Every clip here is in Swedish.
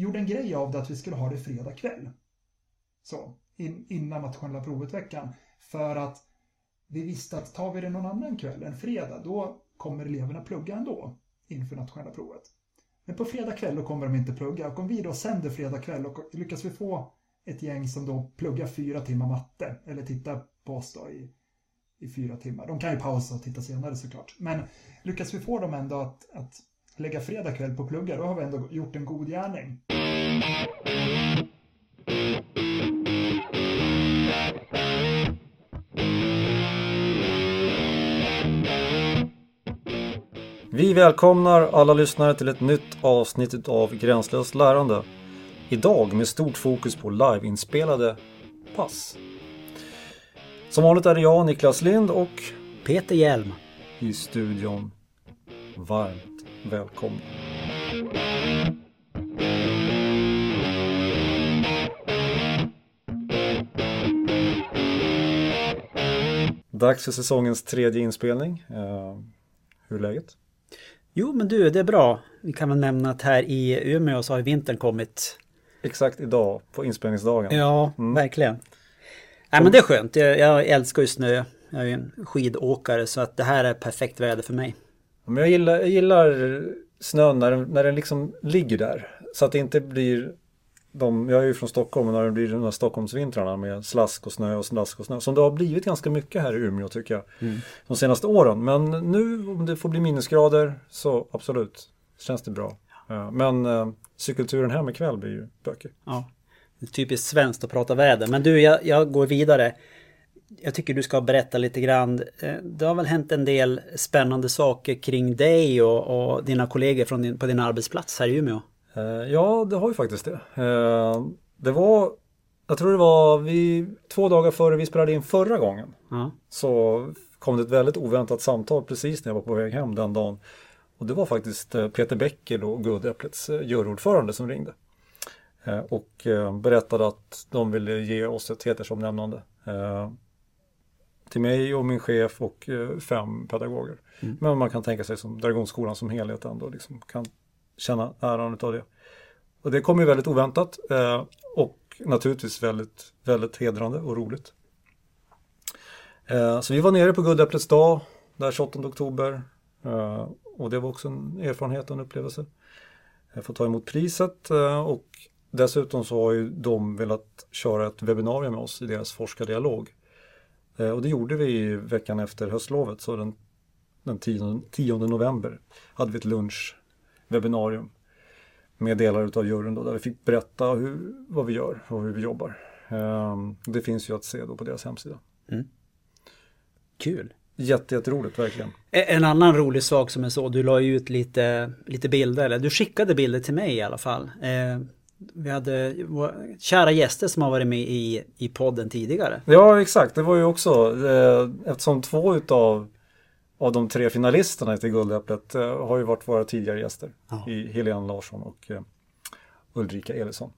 gjorde en grej av det att vi skulle ha det fredag kväll. Så, in, innan nationella provet-veckan. För att vi visste att tar vi det någon annan kväll, en fredag, då kommer eleverna plugga ändå inför nationella provet. Men på fredag kväll då kommer de inte plugga och om vi då sänder fredag kväll och lyckas vi få ett gäng som då pluggar fyra timmar matte eller tittar på oss då i, i fyra timmar. De kan ju pausa och titta senare såklart. Men lyckas vi få dem ändå att, att lägga fredag kväll på plugga, då har vi ändå gjort en god gärning. Vi välkomnar alla lyssnare till ett nytt avsnitt av Gränslöst lärande. Idag med stort fokus på liveinspelade pass. Som vanligt är det jag, Niklas Lind och Peter Hjelm. i studion. Varmt välkomna. Dags för säsongens tredje inspelning. Eh, hur är läget? Jo men du, det är bra. Vi kan väl nämna att här i Umeå så har vintern kommit. Exakt idag på inspelningsdagen. Ja, verkligen. Nej men det är skönt. Jag, jag älskar ju snö. Jag är en skidåkare så att det här är perfekt väder för mig. Men jag gillar, jag gillar snön när den, när den liksom ligger där. Så att det inte blir de, jag är ju från Stockholm och när det blir de här Stockholmsvintrarna med slask och snö och slask och snö. Som det har blivit ganska mycket här i Umeå tycker jag. Mm. De senaste åren. Men nu om det får bli minusgrader så absolut känns det bra. Ja, Men eh, cykelturen hem ikväll blir ju bökig. Ja, typiskt svenskt att prata väder. Men du, jag, jag går vidare. Jag tycker du ska berätta lite grann. Eh, Det har väl hänt en del spännande saker kring dig och, och dina kollegor från din, på din arbetsplats här i Umeå. Eh, Ja, det har ju faktiskt det. Eh, Det var, jag tror det var vi, två dagar före vi spelade in förra gången. Ja. så kom det ett väldigt oväntat samtal precis när jag var på väg hem den dagen. Och det var faktiskt Peter Bäckel och Guldäpplets juryordförande som ringde. Och berättade att de ville ge oss ett hedersomnämnande. Till mig och min chef och eh, fem pedagoger. Men man kan tänka sig som Dragonskolan som helhet ändå liksom kan känna äran utav det. Och det kom ju väldigt oväntat eh, och naturligtvis väldigt, väldigt hedrande och roligt. Eh, Så vi var nere på Guldäpplets dag, där 28 oktober. Eh, Och det var också en erfarenhet och en upplevelse. Jag får ta emot priset och dessutom så har ju de velat köra ett webbinarium med oss i deras forskardialog. Eh, Och det gjorde vi veckan efter höstlovet, så den, den 10, 10 november hade vi ett lunchwebbinarium med delar utav juryn då, där vi fick berätta hur, vad vi gör och hur vi jobbar. Eh, Det finns ju att se då på deras hemsida. Kul. Jätte, jätteroligt verkligen. En annan rolig sak som jag såg, du la ut lite, lite bilder, eller du skickade bilder till mig i alla fall. Vi hade våra kära gäster som har varit med i, i podden tidigare. Ja, exakt. Det var ju också eh, eftersom två utav av de tre finalisterna till Guldäpplet eh, har ju varit våra tidigare gäster. Ja. I Helene Larsson och eh, Ulrika Elisson.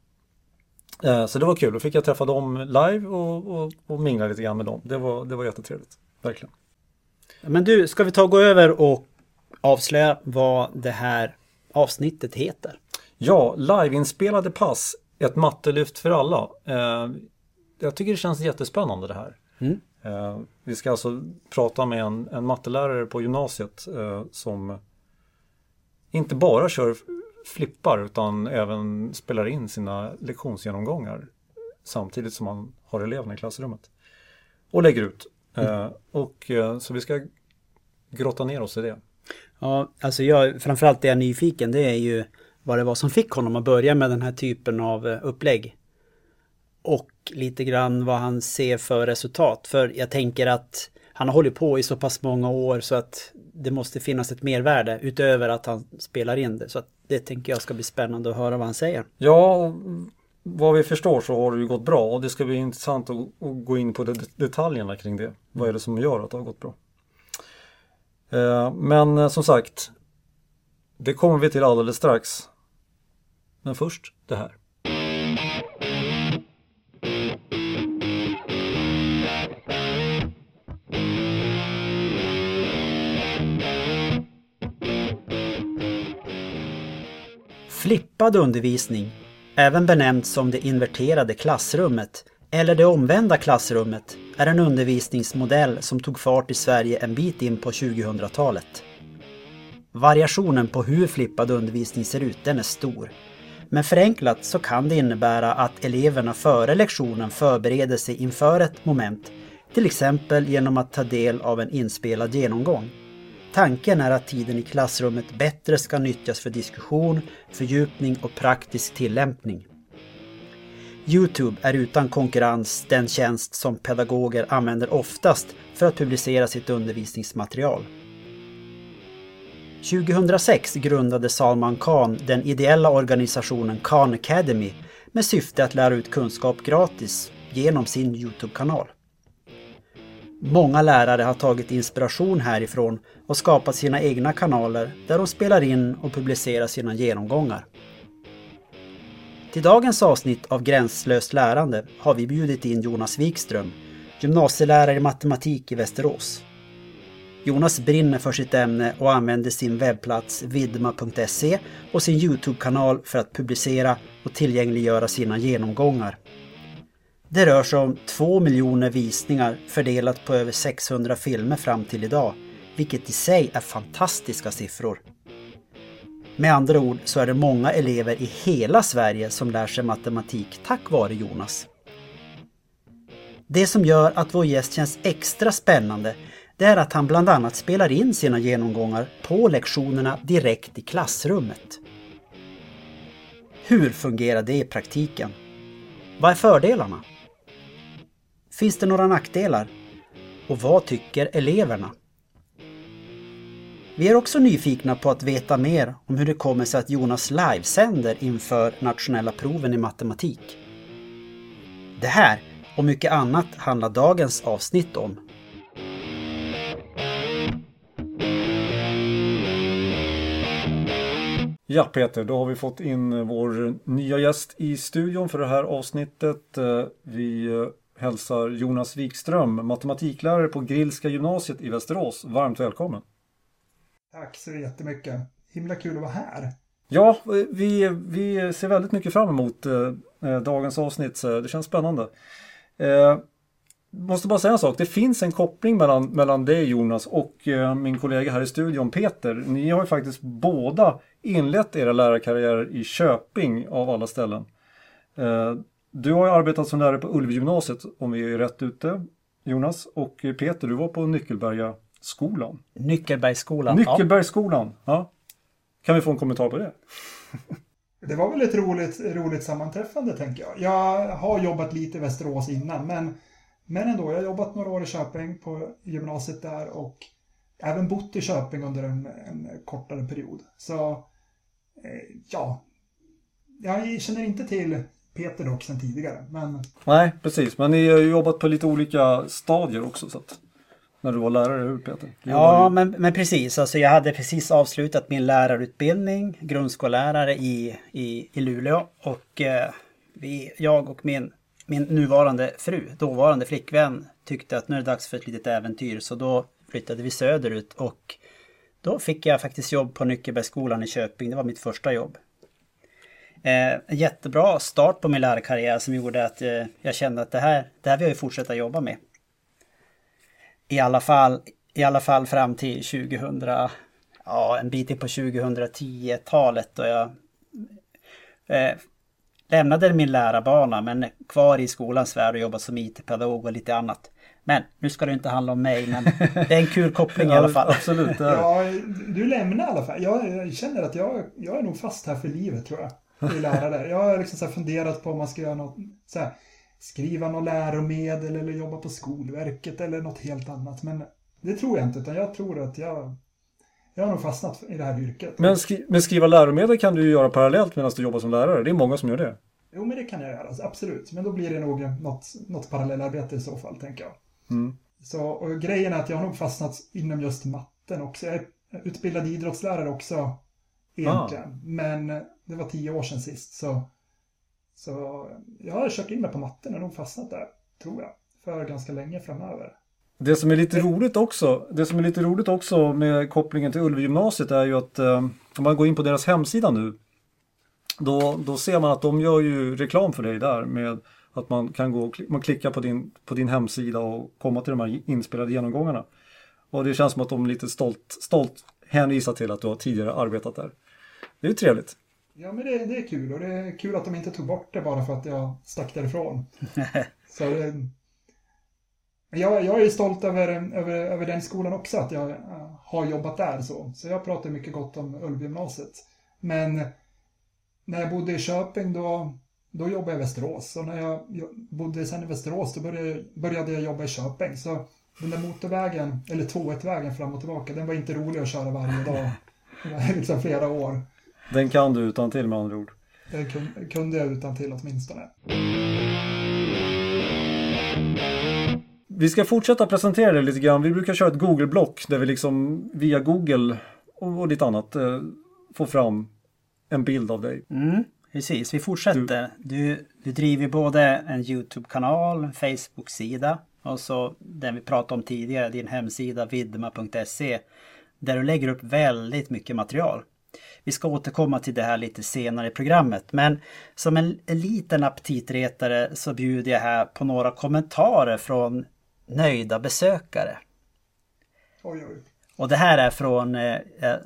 Eh, så det var kul. Då fick jag träffa dem live och, och, och mingla lite grann med dem. Det var, det var jättetrevligt. Verkligen. Men du, ska vi ta och gå över och avslöja vad det här avsnittet heter? Ja, liveinspelade pass. Ett mattelyft för alla. Eh, jag tycker det känns jättespännande det här. Mm. Eh, vi ska alltså prata med en, en mattelärare på gymnasiet eh, som inte bara kör flippar utan även spelar in sina lektionsgenomgångar samtidigt som man har eleverna i klassrummet. Och lägger ut. Eh, och, eh, så vi ska grotta ner oss i det. Ja, alltså jag, framförallt det jag är nyfiken det är ju vad det var som fick honom att börja med den här typen av eh, upplägg. Och lite grann vad han ser för resultat. För jag tänker att han har hållit på i så pass många år så att det måste finnas ett mervärde utöver att han spelar in det. Så att det tänker jag ska bli spännande att höra vad han säger. Ja, vad vi förstår så har det ju gått bra och det ska bli intressant att, gå in på detaljerna kring det. Vad är det som gör att det har gått bra? Eh, men eh, som sagt, det kommer vi till alldeles strax. Men först det här. Flippad undervisning även benämnt som det inverterade klassrummet eller det omvända klassrummet, är en undervisningsmodell som tog fart i Sverige en bit in på 2000-talet. Variationen på hur flippad undervisning ser ut, den är stor. Men förenklat så kan det innebära att eleverna före lektionen förbereder sig inför ett moment, till exempel genom att ta del av en inspelad genomgång. Tanken är att tiden i klassrummet bättre ska nyttjas för diskussion, fördjupning och praktisk tillämpning. Youtube är utan konkurrens den tjänst som pedagoger använder oftast för att publicera sitt undervisningsmaterial. 2006 grundade Salman Khan den ideella organisationen Khan Academy med syfte att lära ut kunskap gratis genom sin Youtube-kanal. Många lärare har tagit inspiration härifrån och skapat sina egna kanaler där de spelar in och publicerar sina genomgångar. Till dagens avsnitt av Gränslöst lärande har vi bjudit in Jonas Wikström, gymnasielärare i matematik i Västerås. Jonas brinner för sitt ämne och använder sin webbplats vidma.se och sin Youtube-kanal för att publicera och tillgängliggöra sina genomgångar. Det rör sig om 2 miljoner visningar fördelat på över 600 filmer fram till idag, vilket i sig är fantastiska siffror. Med andra ord så är det många elever i hela Sverige som lär sig matematik tack vare Jonas. Det som gör att vår gäst känns extra spännande det är att han bland annat spelar in sina genomgångar på lektionerna direkt i klassrummet. Hur fungerar det i praktiken? Vad är fördelarna? Finns det några nackdelar? Och vad tycker eleverna? Vi är också nyfikna på att veta mer om hur det kommer sig att Jonas livesänder inför nationella proven i matematik. Det här och mycket annat handlar dagens avsnitt om. Ja Peter, då har vi fått in vår nya gäst i studion för det här avsnittet. Eh, vi eh, hälsar Jonas Wikström, matematiklärare på Grillska gymnasiet i Västerås. Varmt välkommen! Tack så jättemycket. Himla kul att vara här. Ja, vi, vi ser väldigt mycket fram emot eh, eh dagens avsnitt. Det känns spännande. Eh, måste bara säga en sak. Det finns en koppling mellan, mellan dig Jonas och eh, min kollega här i studion Peter. Ni har ju faktiskt båda inlett era lärarkarriärer i Köping av alla ställen. Eh, du har ju arbetat som lärare på Ulvgymnasiet om vi är rätt ute Jonas. Och Peter, du var på Nyckelberga Skolan. Nyckelbergsskolan. Nyckelbergsskolan, ja. Kan vi få en kommentar på det? Det var väl ett roligt, roligt sammanträffande tänker jag. Jag har jobbat lite i Västerås innan men, men ändå, jag har jobbat några år i Köping på gymnasiet där och även bott i Köping under en, en kortare period. Så ja, jag känner inte till Peter dock sedan tidigare. Men... Nej, precis. Men ni har ju jobbat på lite olika stadier också. Så att... När du var lärare, hur Peter? Ja, men, men precis. Alltså, jag hade precis avslutat min lärarutbildning, grundskollärare i, i, i Luleå. Och eh, vi, jag och min, min nuvarande fru, dåvarande flickvän, tyckte att nu är det dags för ett litet äventyr. Så då flyttade vi söderut och då fick jag faktiskt jobb på Nyckelbergsskolan i Köping. Det var mitt första jobb. Eh, en jättebra start på min lärarkarriär som gjorde att eh, jag kände att det här, det här vill jag fortsätta jobba med i alla fall, i alla fall fram till 2000, ja en bit in på 2010-talet då jag eh, lämnade min lärarbana men kvar i skolans värld och jobbat som IT-pedagog och lite annat. Men nu ska det inte handla om mig, men det är en kul koppling i alla fall. Absolut. Ja, du lämnar i alla fall. Jag, jag, känner att jag, jag är nog fast här för livet tror jag. I lärare. Jag har liksom så funderat på om man ska göra något så här, skriva något läromedel eller jobba på Skolverket eller något helt annat. Men det tror jag inte, utan jag tror att jag, jag har nog fastnat i det här yrket. Men, skri men skriva läromedel kan du ju göra parallellt medan du jobbar som lärare. Det är många som gör det. Jo, men det kan jag göra, absolut. Men då blir det nog något, något parallellarbete i så fall, tänker jag. Mm. Så, och grejen är att jag har nog fastnat inom just matten också. Jag är utbildad idrottslärare också, egentligen. Ah. Men det var tio år sedan sist, så så jag har kört in mig på matten och nog fastnat där, tror jag, för ganska länge framöver. Det som är lite roligt också, det som är lite roligt också med kopplingen till Ulvegymnasiet är ju att eh, om man går in på deras hemsida nu då, då ser man att de gör ju reklam för dig där med att man kan gå man klickar på din, på din hemsida och komma till de här inspelade genomgångarna. Och det känns som att de lite stolt, stolt hänvisar till att du har tidigare arbetat där. Det är ju trevligt. Ja, men det, det är kul och det är kul att de inte tog bort det bara för att jag stack därifrån. Så det, jag, jag är stolt över, över, över den skolan också, att jag har jobbat där. Så, så jag pratar mycket gott om Ulvgymnasiet. Men när jag bodde i Köping då, då jobbade jag i Västerås. Och när jag bodde sen i Västerås då började, började jag jobba i Köping. Så den där motorvägen, eller 2-1-vägen fram och tillbaka, den var inte rolig att köra varje dag. liksom flera år. Den kan du utan till med andra ord. Den kunde jag utan till åtminstone. Vi ska fortsätta presentera det lite grann. Vi brukar köra ett Google-block där vi liksom via Google och lite annat eh, får fram en bild av dig. Mm, precis, vi fortsätter. Du, du, du driver både en YouTube-kanal, en Facebook-sida och så den vi pratade om tidigare, din hemsida vidma.se där du lägger upp väldigt mycket material. Vi ska återkomma till det här lite senare i programmet men som en, en liten aptitretare så bjuder jag här på några kommentarer från nöjda besökare. Oj, oj. Och det här är från eh,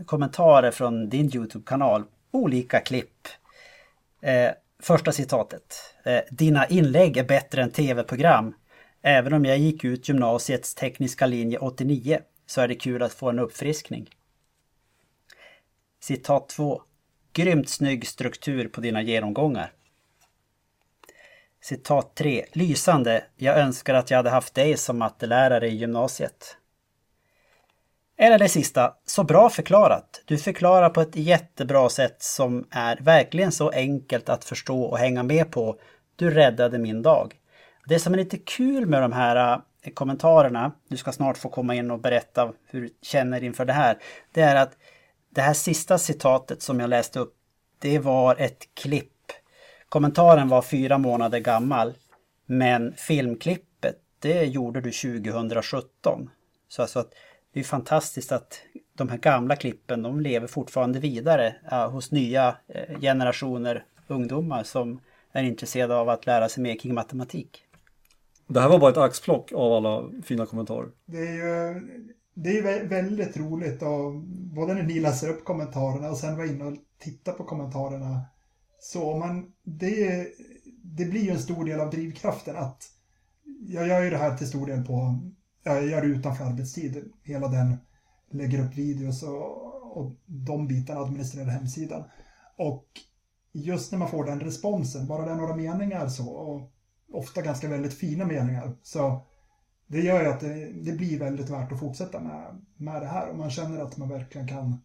kommentarer från din Youtube-kanal. Olika klipp. Eh, första citatet. Eh, Dina inlägg är bättre än tv-program. Även om jag gick ut gymnasiets tekniska linje 89 så är det kul att få en uppfriskning. Citat 2. Grymt snygg struktur på dina genomgångar. Citat 3. Lysande. Jag önskar att jag hade haft dig som mattelärare i gymnasiet. Eller det sista. Så bra förklarat. Du förklarar på ett jättebra sätt som är verkligen så enkelt att förstå och hänga med på. Du räddade min dag. Det som är lite kul med de här eh, kommentarerna, du ska snart få komma in och berätta hur du känner inför det här, det är att det här sista citatet som jag läste upp, det var ett klipp Kommentaren var fyra månader gammal. Men filmklippet, det gjorde du 2017. Så alltså att det är fantastiskt att de här gamla klippen, de lever fortfarande vidare ja, hos nya eh, generationer ungdomar som är intresserade av att lära sig mer kring matematik. Det här var bara ett axplock av alla fina kommentarer. Det är ju det är väldigt roligt och både när ni läser upp kommentarerna och sen var inne och titta på kommentarerna så man, det, det blir ju en stor del av drivkraften att jag gör ju det här till stor del på, jag gör det utanför arbetstid, hela den, lägger upp videos och, och de bitarna administrerar hemsidan. Och just när man får den responsen, bara det är några meningar så, och ofta ganska väldigt fina meningar, så det gör ju att det, det blir väldigt värt att fortsätta med, med det här och man känner att man verkligen kan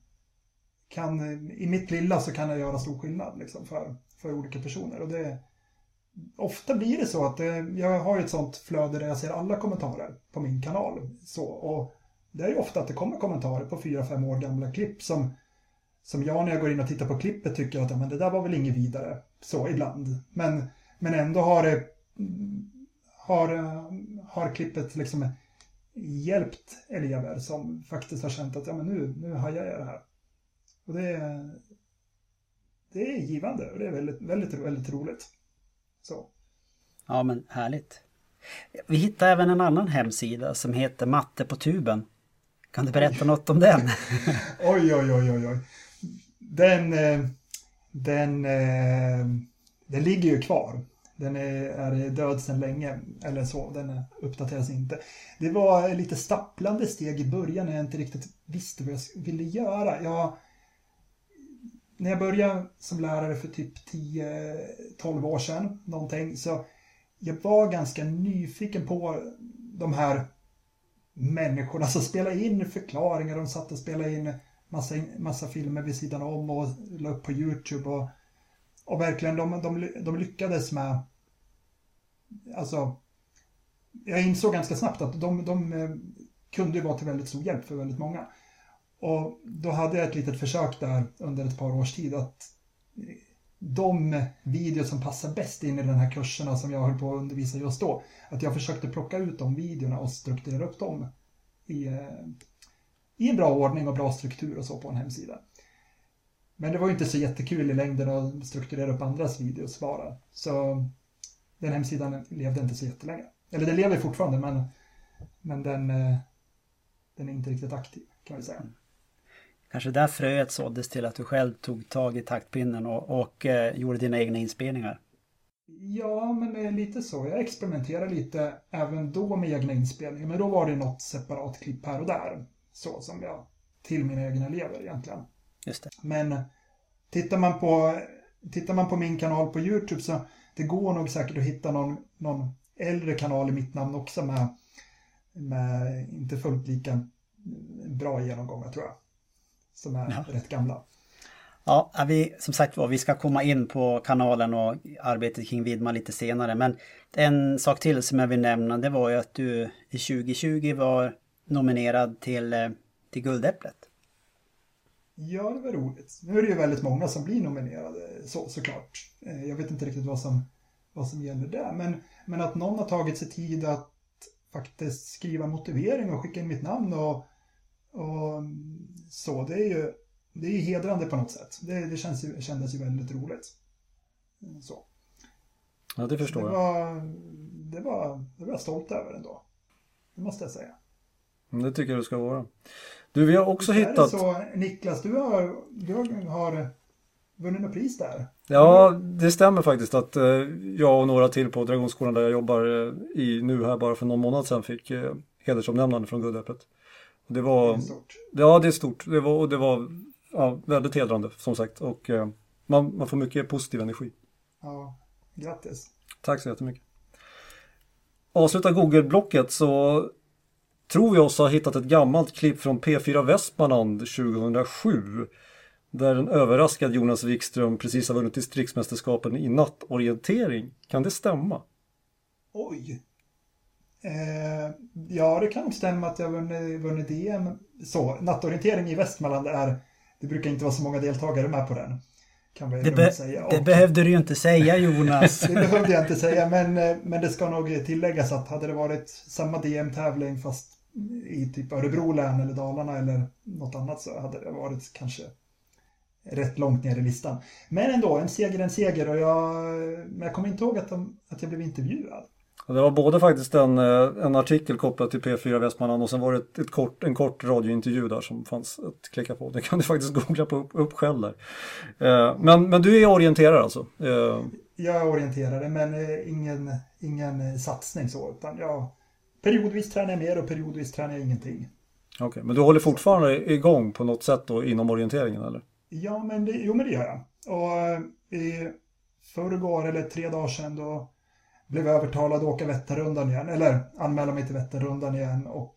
kan, i mitt lilla så kan jag göra stor skillnad liksom, för, för olika personer. Och det, ofta blir det så att det, jag har ett sånt flöde där jag ser alla kommentarer på min kanal. Så, och det är ju ofta att det kommer kommentarer på fyra fem år gamla klipp som, som jag när jag går in och tittar på klippet tycker att ja, men det där var väl inget vidare. Så ibland. Men, men ändå har det har, eh, har klippet liksom hjälpt elever som faktiskt har känt att ja, men nu, nu hajar jag det här. Och det är, det är givande och det är väldigt, väldigt, väldigt roligt. Så. Ja men härligt. Vi hittade även en annan hemsida som heter Matte på tuben. Kan du berätta något om den? oj, oj, oj, oj, oj. Den, eh, den, eh, den ligger ju kvar. Den är, är död sedan länge, eller så, den uppdateras inte. Det var lite stapplande steg i början när jag inte riktigt visste vad jag ville göra. Jag när jag började som lärare för typ 10-12 år sedan, någonting, så jag var ganska nyfiken på de här människorna som spelade in förklaringar, de satt och spelade in massa, massa filmer vid sidan om och la upp på YouTube och, och verkligen de, de, de lyckades med alltså jag insåg ganska snabbt att de, de eh, kunde vara till väldigt stor hjälp för väldigt många. Och då hade jag ett litet försök där under ett par års tid att de videos som passar bäst in i den här kurserna som jag höll på att undervisa just då, att jag försökte plocka ut de videorna och strukturera upp dem i, eh, i en bra ordning och bra struktur och så på en hemsida. Men det var ju inte så jättekul i längden att strukturera upp andras videos bara. Så den hemsidan levde inte så jättelänge. Eller den lever fortfarande men, men den, eh, den är inte riktigt aktiv kan vi säga. Kanske där fröet såddes till att du själv tog tag i taktpinnen och, och eh, gjorde dina egna inspelningar. Ja, men lite så. Jag experimenterade lite även då med egna inspelningar. Men då var det något separat klipp här och där. Så som jag till mina egna elever egentligen. Just det. Men tittar man på, tittar man på min kanal på YouTube så det går nog säkert att hitta någon, någon äldre kanal i mitt namn också med, med inte fullt lika bra genomgångar tror jag. Som är ja. rätt gamla. Ja, vi, som sagt var, vi ska komma in på kanalen och arbetet kring Vidma lite senare. Men en sak till som jag vill nämna, det var ju att du i 2020 var nominerad till, eh, till Guldäpplet. Ja, det var roligt. Nu är det ju väldigt många som blir nominerade så, såklart. Eh, jag vet inte riktigt vad som, vad som gäller där. Men, men att någon har tagit sig tid att faktiskt skriva motivering och skicka in mitt namn och, och så, det är ju det är hedrande på något sätt. Det, det känns ju, kändes ju väldigt roligt. Så. Ja, det förstår det var, jag. Det var, det var jag stolt över ändå. Det måste jag säga. Det tycker jag du ska vara. Du, vi har också hittat... Är det så, Niklas, du har, du har vunnit något pris där? Ja, det stämmer faktiskt att eh, jag och några till på Dragonskolan där jag jobbar eh, i nu här bara för någon månad sedan fick eh, hedersomnämnande från Guldäpplet. Det var... Det är stort. Ja, det är stort. Det var, och det var ja, väldigt hedrande som sagt och eh, man, man får mycket positiv energi. Ja, grattis. Tack så jättemycket. Avsluta Google-blocket så tror vi oss ha hittat ett gammalt klipp från P4 Västmanland 2007 där en överraskad Jonas Wikström precis har vunnit distriktsmästerskapen i nattorientering. Kan det stämma? Oj. Eh, ja, det kan stämma att jag vunnit, vunnit DM. Så, nattorientering i Västmanland är det brukar inte vara så många deltagare med på den. Kan det, be säga. det behövde du ju inte säga Jonas. det behövde jag inte säga men, eh, men det ska nog tilläggas att hade det varit samma DM-tävling fast i typ Örebro län eller Dalarna eller något annat så hade det varit kanske rätt långt ner i listan. Men ändå, en seger en seger och jag, men jag kommer inte ihåg att, de, att jag blev intervjuad. Det var både faktiskt en, eh, en artikel kopplad till P4 Västmanland och sen var det ett, ett kort, en kort radiointervju där som fanns att klicka på. Det kan du faktiskt googla på upp, upp själv där. Eh, men, men du är orienterare alltså? Eh. Jag är orienterare men ingen, ingen satsning så utan jag periodvis tränar jag mer och periodvis tränar jag ingenting. Okej, okay, men du håller fortfarande igång på något sätt då inom orienteringen eller? Ja, men det, jo men det gör jag. Och i förrgår eller tre dagar sedan då blev övertalad att åka Vätternrundan igen, eller anmäla mig till Vätternrundan igen och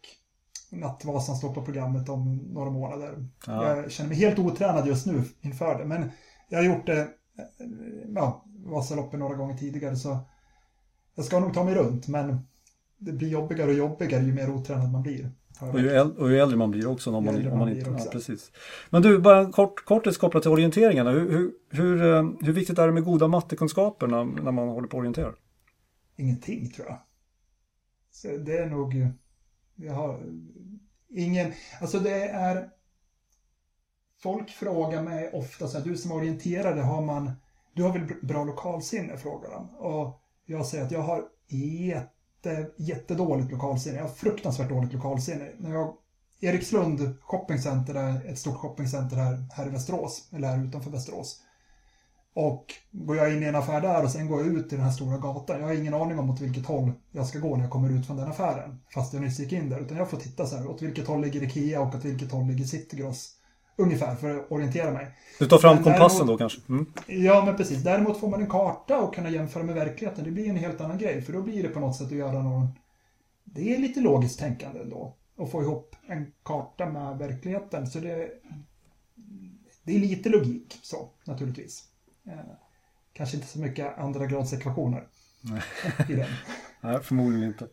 Nattvasan står på programmet om några månader. Ja. Jag känner mig helt otränad just nu inför det, men jag har gjort det, ja, Vasaloppet några gånger tidigare så jag ska nog ta mig runt, men det blir jobbigare och jobbigare ju mer otränad man blir. Och ju, äldre, och ju äldre man blir också. Om man, om man inte, ja, precis. Men du, bara kort, kortis kopplat till orienteringarna. Hur, hur, hur, eh, hur viktigt är det med goda mattekunskaper när, när man håller på att orientera? Ingenting tror jag. Så det är nog, jag har ingen, alltså det är, folk frågar mig ofta så här, du som orienterare, har man, du har väl bra lokalsinne, frågar de. Och jag säger att jag har jätte, jättedåligt lokalsinne. Jag har fruktansvärt dåligt lokalsinne. När jag, Erikslund shoppingcenter är ett stort shoppingcenter här, här i Västerås, eller här utanför Västerås. Och går jag in i en affär där och sen går jag ut i den här stora gatan. Jag har ingen aning om åt vilket håll jag ska gå när jag kommer ut från den affären. Fast jag nyss gick in där. Utan jag får titta så här, åt vilket håll ligger Ikea och åt vilket håll ligger Citygross. Ungefär för att orientera mig. Du tar fram men kompassen däremot, då kanske? Mm. Ja, men precis. Däremot får man en karta och kunna jämföra med verkligheten. Det blir en helt annan grej. För då blir det på något sätt att göra någon... Det är lite logiskt tänkande ändå. Att få ihop en karta med verkligheten. Så det... Det är lite logik så, naturligtvis. Eh, kanske inte så mycket andra grads ekvationer Nej. i den. Nej, förmodligen inte.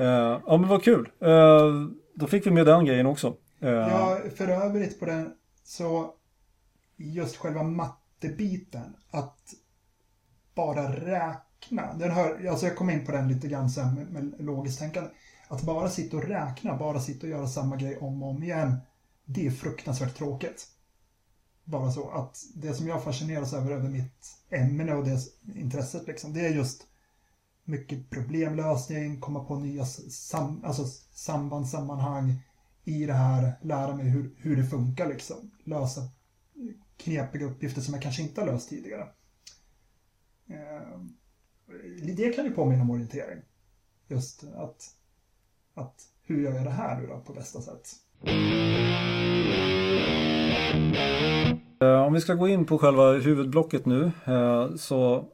Uh, ja, men vad kul. Uh, då fick vi med den grejen också. Uh, ja, för övrigt på den så just själva mattebiten, att bara räkna. Den hör, alltså jag kom in på den lite grann sen med, med logiskt tänkande. Att bara sitta och räkna, bara sitta och göra samma grej om och om igen, det är fruktansvärt tråkigt bara så att det som jag fascineras över över mitt ämne och det intresset liksom, det är just mycket problemlösning, komma på nya sam, alltså sambandssammanhang i det här, lära mig hur, hur det funkar liksom. Lösa knepiga uppgifter som jag kanske inte har löst tidigare. Ehm, det kan ju påminna om orientering. Just att, att hur gör jag det här nu då på bästa sätt? Eh, om vi ska gå in på själva huvudblocket nu eh, så,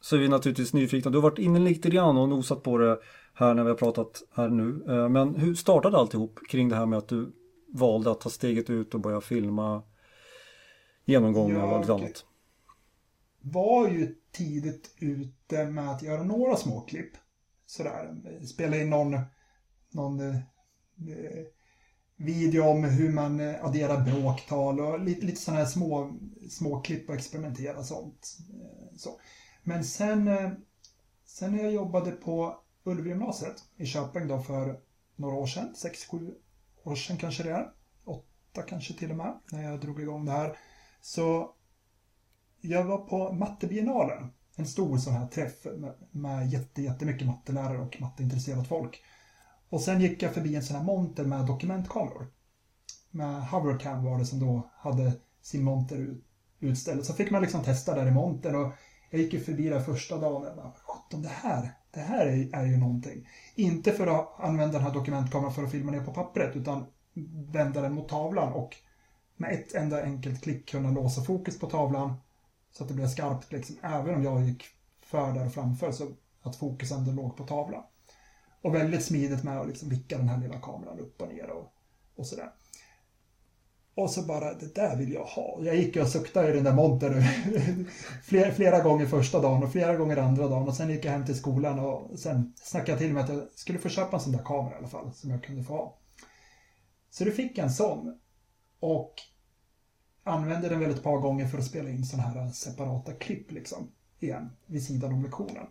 så är vi naturligtvis nyfikna. Du har varit inne lite grann och nosat på det här när vi har pratat här nu. Eh, men hur startade alltihop kring det här med att du valde att ta steget ut och börja filma genomgångar och allt annat? var ju tidigt ute med att göra några små klipp. Sådär, spela in någon, någon eh, video om hur man eh, adderar bråktal och lite, lite sådana här små, små klipp och experimentera sånt. Eh, så. Men sen, eh, sen när jag jobbade på Ullevigymnasiet i Köping då för några år sedan, sex, sju år sedan kanske det är, åtta kanske till och med, när jag drog igång det här, så jag var på mattebiennalen, en stor sån här träff med, med jätte, jättemycket mattelärare och matteintresserat folk. Och sen gick jag förbi en sån här monter med dokumentkameror. Med Hovercam var det som då hade sin monter utställd. Så fick man liksom testa där i montern och jag gick ju förbi där första dagen och jag bara, sjutton det här, det här är, är ju någonting. Inte för att använda den här dokumentkameran för att filma ner på pappret utan vända den mot tavlan och med ett enda enkelt klick kunna låsa fokus på tavlan så att det blev skarpt liksom, även om jag gick för där och framför så att fokus ändå låg på tavlan. Och väldigt smidigt med att liksom vicka den här lilla kameran upp och ner och, och sådär. Och så bara, det där vill jag ha. Jag gick och suktade i den där montern flera, flera gånger första dagen och flera gånger andra dagen. Och sen gick jag hem till skolan och sen snackade jag till mig att jag skulle få köpa en sån där kamera i alla fall, som jag kunde få ha. Så du fick en sån. Och använde den väl ett par gånger för att spela in sådana här separata klipp liksom. Igen, vid sidan om lektionen.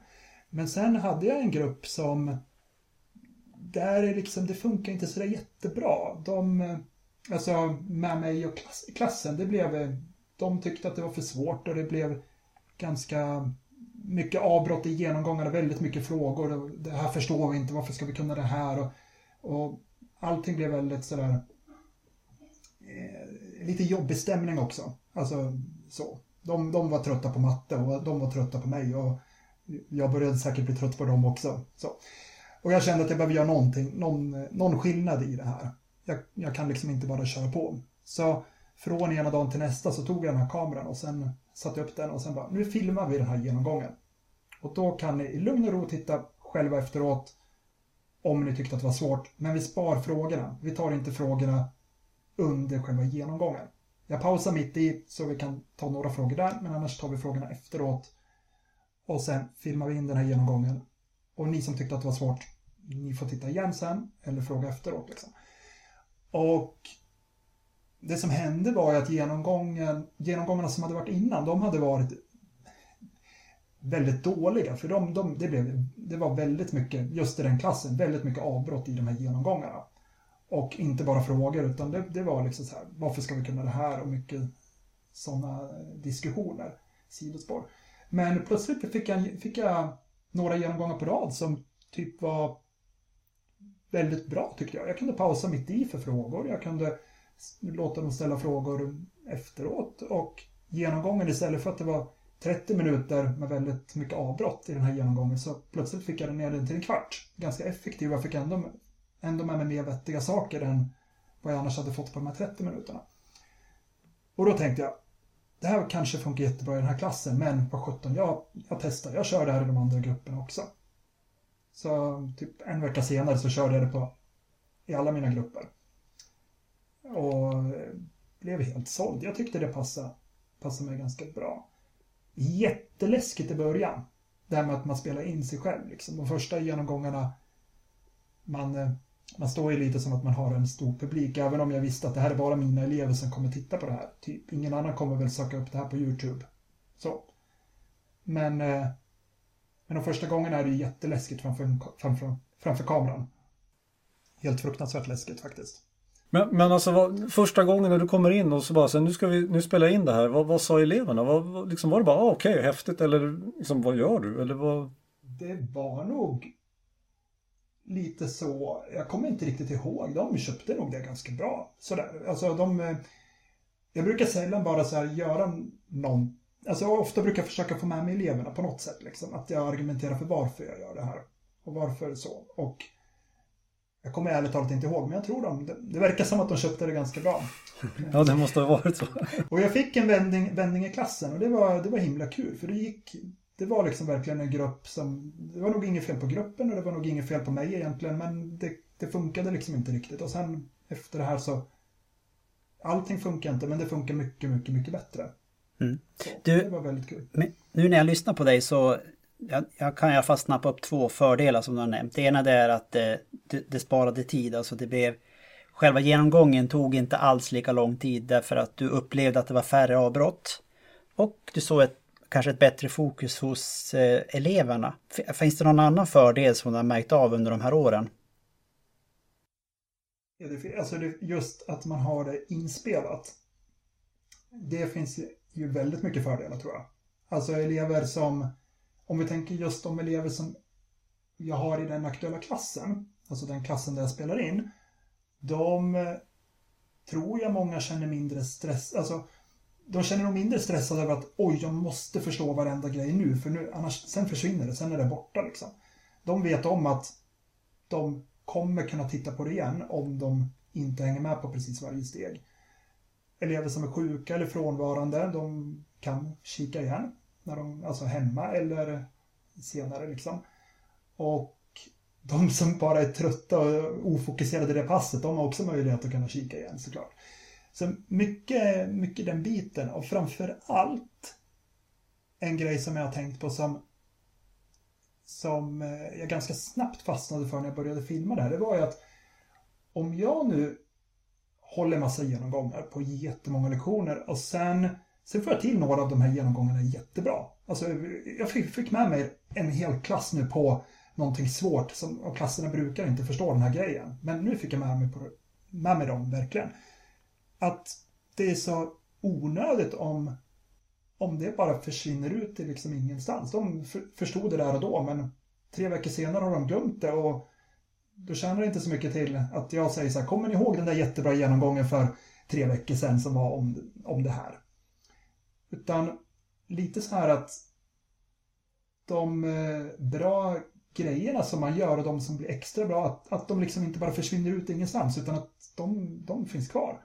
Men sen hade jag en grupp som där är liksom, det funkar inte sådär jättebra. De, eh, alltså med mig och klass, klassen, det blev, eh, de tyckte att det var för svårt och det blev ganska mycket avbrott i genomgångarna, väldigt mycket frågor. Det här förstår vi inte, varför ska vi kunna det här? Och, och allting blev väldigt sådär eh, lite jobbig stämning också. Alltså så. De, de var trötta på matte och de var trötta på mig och jag började säkert bli trött på dem också. Så. Och jag kände att jag behöver göra någonting, någon, någon skillnad i det här. Jag, jag kan liksom inte bara köra på. Så från ena dagen till nästa så tog jag den här kameran och sen satte upp den och sen bara, nu filmar vi den här genomgången. Och då kan ni i lugn och ro titta själva efteråt om ni tyckte att det var svårt. Men vi spar frågorna. Vi tar inte frågorna under själva genomgången. Jag pausar mitt i så vi kan ta några frågor där, men annars tar vi frågorna efteråt. Och sen filmar vi in den här genomgången. Och ni som tyckte att det var svårt, ni får titta igen sen eller fråga efteråt. Liksom. Och det som hände var ju att genomgången, genomgångarna som hade varit innan, de hade varit väldigt dåliga. För de, de, det, blev, det var väldigt mycket, just i den klassen, väldigt mycket avbrott i de här genomgångarna. Och inte bara frågor, utan det, det var liksom så här, varför ska vi kunna det här? Och mycket sådana diskussioner, sidospår. Men plötsligt fick jag, fick jag några genomgångar på rad som typ var väldigt bra tyckte jag. Jag kunde pausa mitt i för frågor. Jag kunde låta dem ställa frågor efteråt. Och genomgången istället för att det var 30 minuter med väldigt mycket avbrott i den här genomgången så plötsligt fick jag den ner den till en kvart. Ganska effektiv. Jag fick ändå, ändå med mig mer vettiga saker än vad jag annars hade fått på de här 30 minuterna. Och då tänkte jag, det här kanske funkar jättebra i den här klassen, men på 17, jag, jag testar. Jag kör det här i de andra grupperna också. Så typ en vecka senare så körde jag det på i alla mina grupper. Och eh, blev helt såld. Jag tyckte det passade, passade mig ganska bra. Jätteläskigt i början. Det här med att man spelar in sig själv. Liksom. De första genomgångarna, man, eh, man står ju lite som att man har en stor publik. Även om jag visste att det här är bara mina elever som kommer titta på det här. Typ, ingen annan kommer väl söka upp det här på YouTube. Så. Men eh, men de första gångerna är det jätteläskigt framför, framför, framför kameran. Helt fruktansvärt läskigt faktiskt. Men, men alltså vad, första gången när du kommer in och så bara så nu ska vi nu spela in det här. Vad, vad sa eleverna? Vad, liksom, var det bara ah, okej, okay, häftigt eller liksom, vad gör du? Eller vad? Det var nog lite så, jag kommer inte riktigt ihåg, de köpte nog det ganska bra. Sådär, alltså de, jag brukar sällan bara så här göra någon, alltså ofta brukar jag försöka få med mig eleverna på något sätt liksom, att jag argumenterar för varför jag gör det här och varför så. Och jag kommer ärligt talat inte ihåg, men jag tror de, det, det verkar som att de köpte det ganska bra. Ja, det måste ha varit så. och jag fick en vändning, vändning i klassen och det var, det var himla kul, för det gick, det var liksom verkligen en grupp som, det var nog inget fel på gruppen och det var nog inget fel på mig egentligen, men det, det funkade liksom inte riktigt. Och sen efter det här så, allting funkar inte, men det funkar mycket, mycket, mycket bättre. Mm. Du, det var väldigt kul. Nu när jag lyssnar på dig så jag, jag kan i alla fall snappa upp två fördelar som du har nämnt. Det ena det är att det, det, det sparade tid, alltså det blev Själva genomgången tog inte alls lika lång tid därför att du upplevde att det var färre avbrott. Och du såg ett, kanske ett bättre fokus hos eh, eleverna. Finns det någon annan fördel som du har märkt av under de här åren? Ja, det, alltså just att man har det inspelat. Det finns ju väldigt mycket fördelar tror jag. Alltså elever som om vi tänker just de elever som jag har i den aktuella klassen, alltså den klassen där jag spelar in, de eh, tror jag många känner mindre stress, alltså de känner nog mindre stressade över att oj, jag måste förstå varenda grej nu, för nu, annars, sen försvinner det, sen är det borta liksom. De vet om att de kommer kunna titta på det igen om de inte hänger med på precis varje steg. Elever som är sjuka eller frånvarande, de kan kika igen när de, alltså hemma eller senare liksom. Och de som bara är trötta och ofokuserade i det passet, de har också möjlighet att kunna kika igen såklart. Så mycket, mycket den biten och framför allt en grej som jag har tänkt på som som eh, jag ganska snabbt fastnade för när jag började filma det här, det var ju att om jag nu håller massa genomgångar på jättemånga lektioner och sen Sen får jag till några av de här genomgångarna jättebra. Alltså, jag fick med mig en hel klass nu på någonting svårt som, och klasserna brukar inte förstå den här grejen. Men nu fick jag med mig, på, med mig dem verkligen. Att det är så onödigt om, om det bara försvinner ut i liksom ingenstans. De förstod det där och då men tre veckor senare har de glömt det och då tjänar det inte så mycket till att jag säger så här, kommer ni ihåg den där jättebra genomgången för tre veckor sedan som var om, om det här? Utan lite så här att de eh, bra grejerna som man gör och de som blir extra bra, att, att de liksom inte bara försvinner ut ingenstans utan att de, de finns kvar.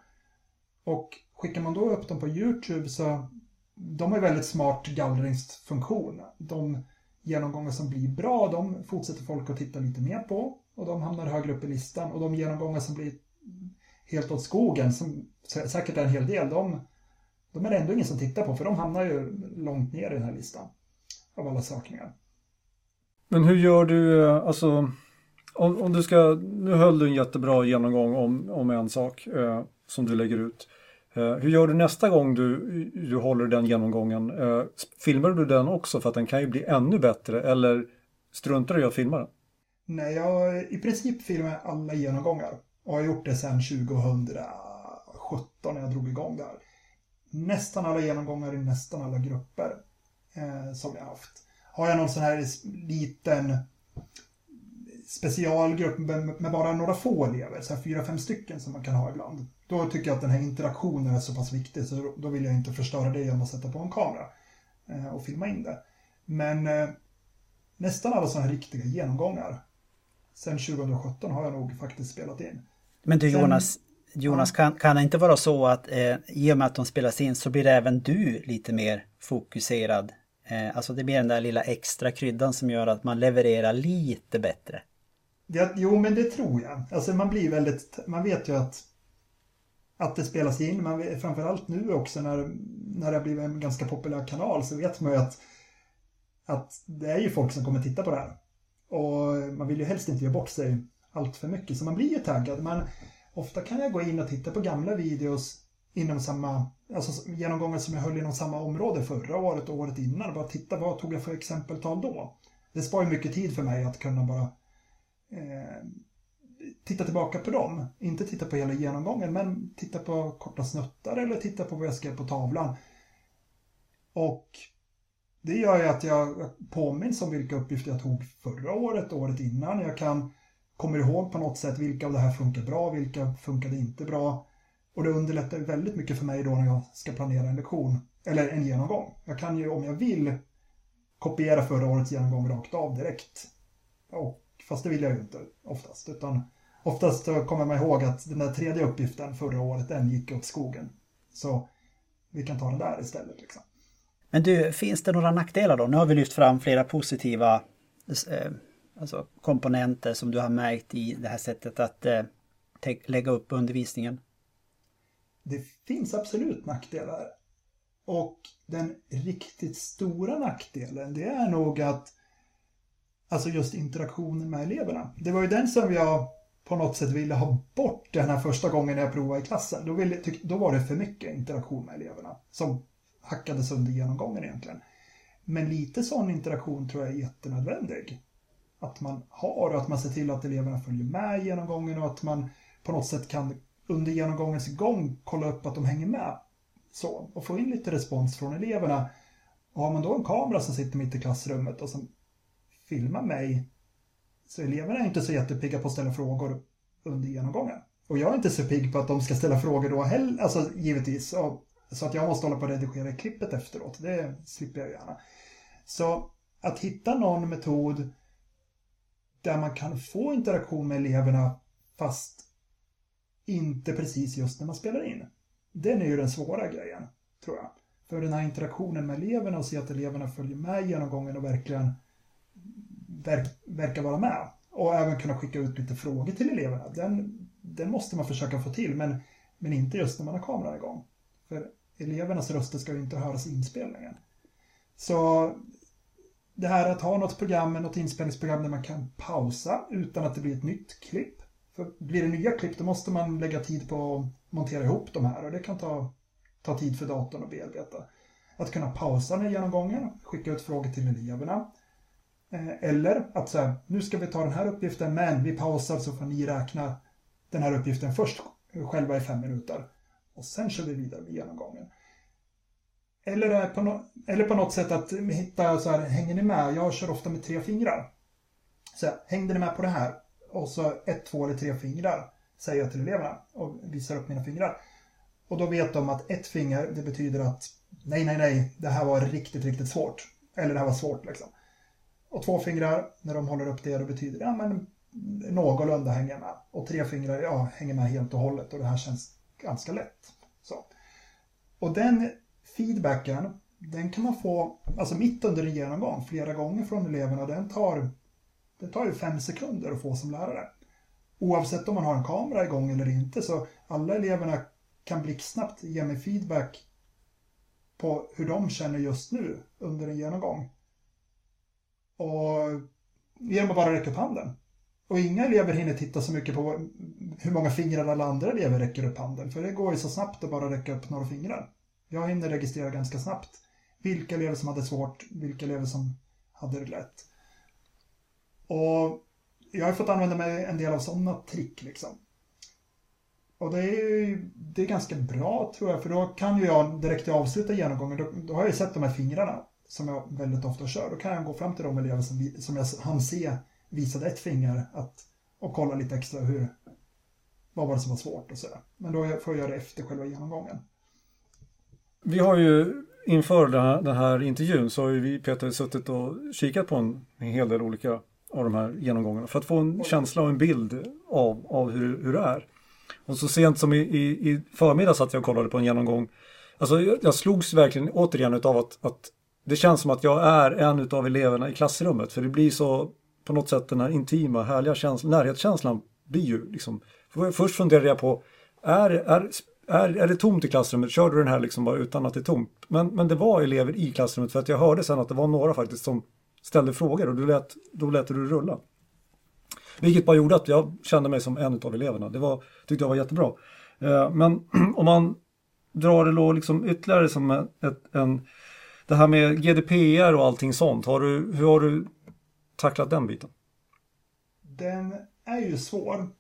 Och skickar man då upp dem på YouTube så de har väldigt smart gallringsfunktion. De genomgångar som blir bra, de fortsätter folk att titta lite mer på och de hamnar högre upp i listan. Och de genomgångar som blir helt åt skogen, som säkert är en hel del, de de är det ändå ingen som tittar på för de hamnar ju långt ner i den här listan av alla sökningar. Men hur gör du, eh, alltså om, om du ska, nu höll du en jättebra genomgång om, om en sak eh, som du lägger ut. Eh, hur gör du nästa gång du, du håller den genomgången? Eh, filmar du den också för att den kan ju bli ännu bättre eller struntar du i att filma den? Nej, jag har i princip filmat alla genomgångar och har gjort det sedan 2017 när jag drog igång det här nästan alla genomgångar i nästan alla grupper eh, som jag haft. Har jag någon sån här liten specialgrupp med, bara några få elever, så här fyra, fem stycken som man kan ha ibland. Då tycker jag att den här interaktionen är så pass viktig så då, vill jag inte förstöra det genom att sätta på en kamera eh, och filma in det. Men eh, nästan alla sådana här riktiga genomgångar sen 2017 har jag nog faktiskt spelat in. Men du Jonas, Jonas, kan, kan det inte vara så att eh, i och med att de spelas in så blir även du lite mer fokuserad? Eh, alltså det blir den där lilla extra kryddan som gör att man levererar lite bättre. Ja, jo, men det tror jag. Alltså man blir väldigt, man vet ju att att det spelas in, man, framförallt nu också när, när det har blivit en ganska populär kanal så vet man ju att, att det är ju folk som kommer titta på det här. Och man vill ju helst inte göra bort sig allt för mycket så man blir ju taggad. Men ofta kan jag gå in och titta på gamla videos inom samma, alltså genomgångar som jag höll inom samma område förra året och året innan. Bara titta vad tog jag för exempeltal då. Det sparar mycket tid för mig att kunna bara eh, titta tillbaka på dem. Inte titta på hela genomgången, men titta på korta snuttar eller titta på vad jag skrev på tavlan. Och det gör ju att jag påminns om vilka uppgifter jag tog förra året, året innan. Jag kan kommer ihåg på något sätt vilka av det här funkar bra, vilka funkade inte bra. Och det underlättar väldigt mycket för mig då när jag ska planera en lektion, eller en genomgång. Jag kan ju om jag vill kopiera förra årets genomgång rakt av direkt. Och, fast det vill jag ju inte oftast, utan oftast kommer man ihåg att den där tredje uppgiften förra året, den gick åt skogen. Så vi kan ta den där istället. Liksom. Men du, finns det några nackdelar då? Nu har vi lyft fram flera positiva eh, alltså komponenter som du har märkt i det här sättet att eh, lägga upp undervisningen. Det finns absolut nackdelar. Och den riktigt stora nackdelen det är nog att Alltså just interaktionen med eleverna. Det var ju den som jag på något sätt ville ha bort den här första gången jag provade i klassen. Då, ville, då var det för mycket interaktion med eleverna som hackades under genomgången egentligen. Men lite sån interaktion tror jag är jättenödvändig. Att man har och att man ser till att eleverna följer med i genomgången och att man på något sätt kan under genomgångens gång kolla upp att de hänger med. Så, och få in lite respons från eleverna. Och har man då en kamera som sitter mitt i klassrummet och som filmar mig så eleverna är inte så jättepigga på att ställa frågor under genomgången. Och jag är inte så pigg på att de ska ställa frågor då heller, alltså givetvis. Så att jag måste hålla på att redigera klippet efteråt. Det slipper jag gärna. Så att hitta någon metod där man kan få interaktion med eleverna fast inte precis just när man spelar in. Den är ju den svåra grejen, tror jag. För den här interaktionen med eleverna och se att eleverna följer med genomgången och verkligen verk, verkar vara med. Och även kunna skicka ut lite frågor till eleverna. Den, den måste man försöka få till, men, men inte just när man har kameran igång. För elevernas röster ska ju inte höras i inspelningen. Så det här att ha något program, något inspelningsprogram där man kan pausa utan att det blir ett nytt klipp. För blir det nya klipp då måste man lägga tid på att montera ihop de här och det kan ta, ta tid för datorn att bearbeta. Att kunna pausa den genomgången, skicka ut frågor till eleverna. Eh, eller att säga, nu ska vi ta den här uppgiften men vi pausar så får ni räkna den här uppgiften först själva i fem minuter. Och sen kör vi vidare med genomgången. Eller på, no eller på något sätt att hitta så här, hänger ni med? Jag kör ofta med tre fingrar. Så här, hängde ni med på det här? Och så ett, två eller tre fingrar säger jag till eleverna och visar upp mina fingrar. Och då vet de att ett finger, det betyder att nej, nej, nej, det här var riktigt, riktigt svårt. Eller det här var svårt liksom. Och två fingrar, när de håller upp det, då betyder det, ja men någorlunda hänger med. Och tre fingrar, ja, hänger med helt och hållet och det här känns ganska lätt. Så. Och den feedbacken, den kan man få alltså mitt under en genomgång flera gånger från eleverna. Den tar, det tar ju fem sekunder att få som lärare. Oavsett om man har en kamera igång eller inte så alla eleverna kan blixtsnabbt ge mig feedback på hur de känner just nu under en genomgång. Och genom att bara räcka upp handen. Och inga elever hinner titta så mycket på hur många fingrar alla andra elever räcker upp handen. För det går ju så snabbt att bara räcka upp några fingrar. Jag hinner registrera ganska snabbt vilka elever som hade svårt, vilka elever som hade det lätt. Och jag har fått använda mig en del av sådana trick liksom. Och det är, det är ganska bra tror jag, för då kan ju jag direkt i avsluta genomgången, då, då har jag ju sett de här fingrarna som jag väldigt ofta kör. Då kan jag gå fram till de elever som, som jag hann se visade ett finger att, och kolla lite extra hur, vad var det som var svårt och sådär. Men då får jag göra det efter själva genomgången. Vi har ju inför den här, intervjun så har vi Peter suttit och kikat på en, en hel del olika av de här genomgångarna för att få en känsla och en bild av, av hur, hur det är. Och så sent som i, i, i förmiddag satt jag och kollade på en genomgång. Alltså jag, jag slogs verkligen återigen av att, att det känns som att jag är en av eleverna i klassrummet för det blir så på något sätt den här intima, härliga känslan, närhetskänslan blir ju liksom. Först funderade jag på, är, är, är, är det tomt i klassrummet? Kör du den här liksom bara utan att det är tomt? Men, men det var elever i klassrummet för att jag hörde sen att det var några faktiskt som ställde frågor och då lät, då lät det rulla. Vilket bara gjorde att jag kände mig som en av eleverna. Det var, tyckte jag var jättebra. Eh, men om man drar det då liksom ytterligare som ett, en, det här med GDPR och allting sånt. Har du, hur har du tacklat den biten? Den är ju svår.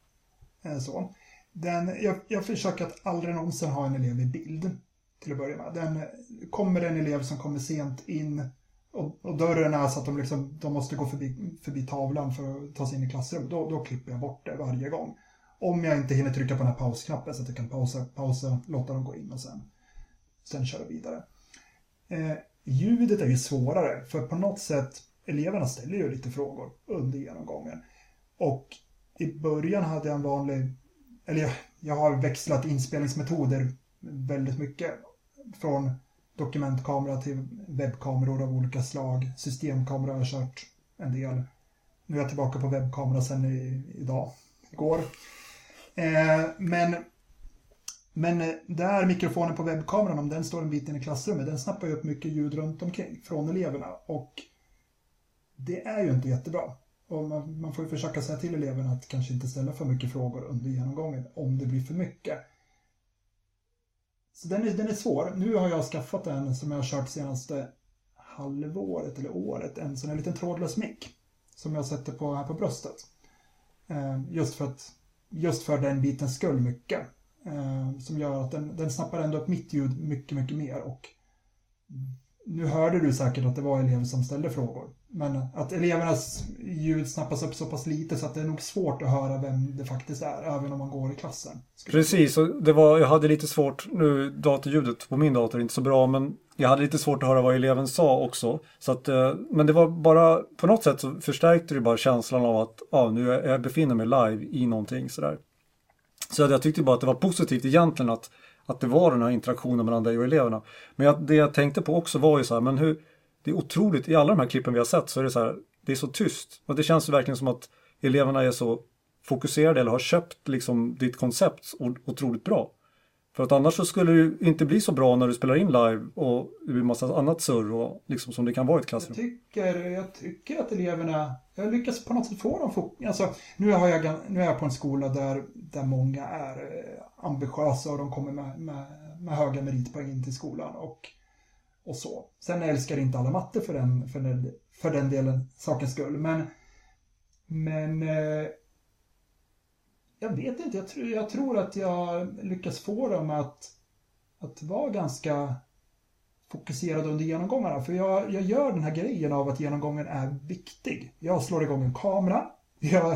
Eh, så. Den, jag, jag försöker att aldrig någonsin ha en elev i bild till att börja med. Den, kommer en elev som kommer sent in och, och dörren är så att de, liksom, de måste gå förbi, förbi tavlan för att ta sig in i klassrummet, då, då klipper jag bort det varje gång. Om jag inte hinner trycka på den här pausknappen så att jag kan pausa, pausa låta dem gå in och sen, sen köra vidare. Eh, ljudet är ju svårare, för på något sätt, eleverna ställer ju lite frågor under genomgången. Och i början hade jag en vanlig, eller jag, jag har växlat inspelningsmetoder väldigt mycket. Från dokumentkamera till webbkameror av olika slag. Systemkamera har jag kört en del. Nu är jag tillbaka på webbkamera sen i, idag, igår. Eh, men, men eh, där mikrofonen på webbkameran, om den står en bit in i klassrummet, den snappar ju upp mycket ljud runt omkring från eleverna. Och det är ju inte jättebra. Och man, man får ju försöka säga till eleverna att kanske inte ställa för mycket frågor under genomgången om det blir för mycket. Så den är, den är svår. Nu har jag skaffat en som jag har kört senaste halvåret eller året. En sån här liten trådlös mick. Som jag sätter på här på bröstet. Eh, just för att just för den bitens skull mycket. Eh, som gör att den, den snappar ändå upp mitt ljud mycket, mycket mer. Och nu hörde du säkert att det var elever som ställde frågor. Men att elevernas ljud snappas upp så pass lite så att det är nog svårt att höra vem det faktiskt är, även om man går i klassen. Precis, och det var, jag hade lite svårt, nu datorljudet på min dator är inte så bra, men jag hade lite svårt att höra vad eleven sa också. Så att, eh, men det var bara, på något sätt så förstärkte det bara känslan av att ja, nu är, jag befinner mig live i någonting sådär. Så jag tyckte bara att det var positivt egentligen att, att det var den här interaktionen mellan dig och eleverna. Men jag, det jag tänkte på också var ju så här, men hur, det är otroligt, i alla de här klippen vi har sett så är det så här, det är så tyst. Och det känns verkligen som att eleverna är så fokuserade eller har köpt liksom ditt koncept otroligt bra. För att annars så skulle det inte bli så bra när du spelar in live och det blir massa annat surr och liksom som det kan vara i ett klassrum. Jag tycker, jag tycker att eleverna, jag lyckas på något sätt få dem fokus. Alltså, nu, har jag, nu är jag på en skola där, där många är eh, ambitiösa och de kommer med, med, med höga meritpoäng in till skolan. Och och så. Sen älskar inte alla matte för den, för den, för den delen, sakens skull. Men, men eh, jag vet inte, jag, tror, jag tror att jag lyckas få dem att, att vara ganska fokuserade under genomgångarna. För jag, jag gör den här grejen av att genomgången är viktig. Jag slår igång en kamera. Jag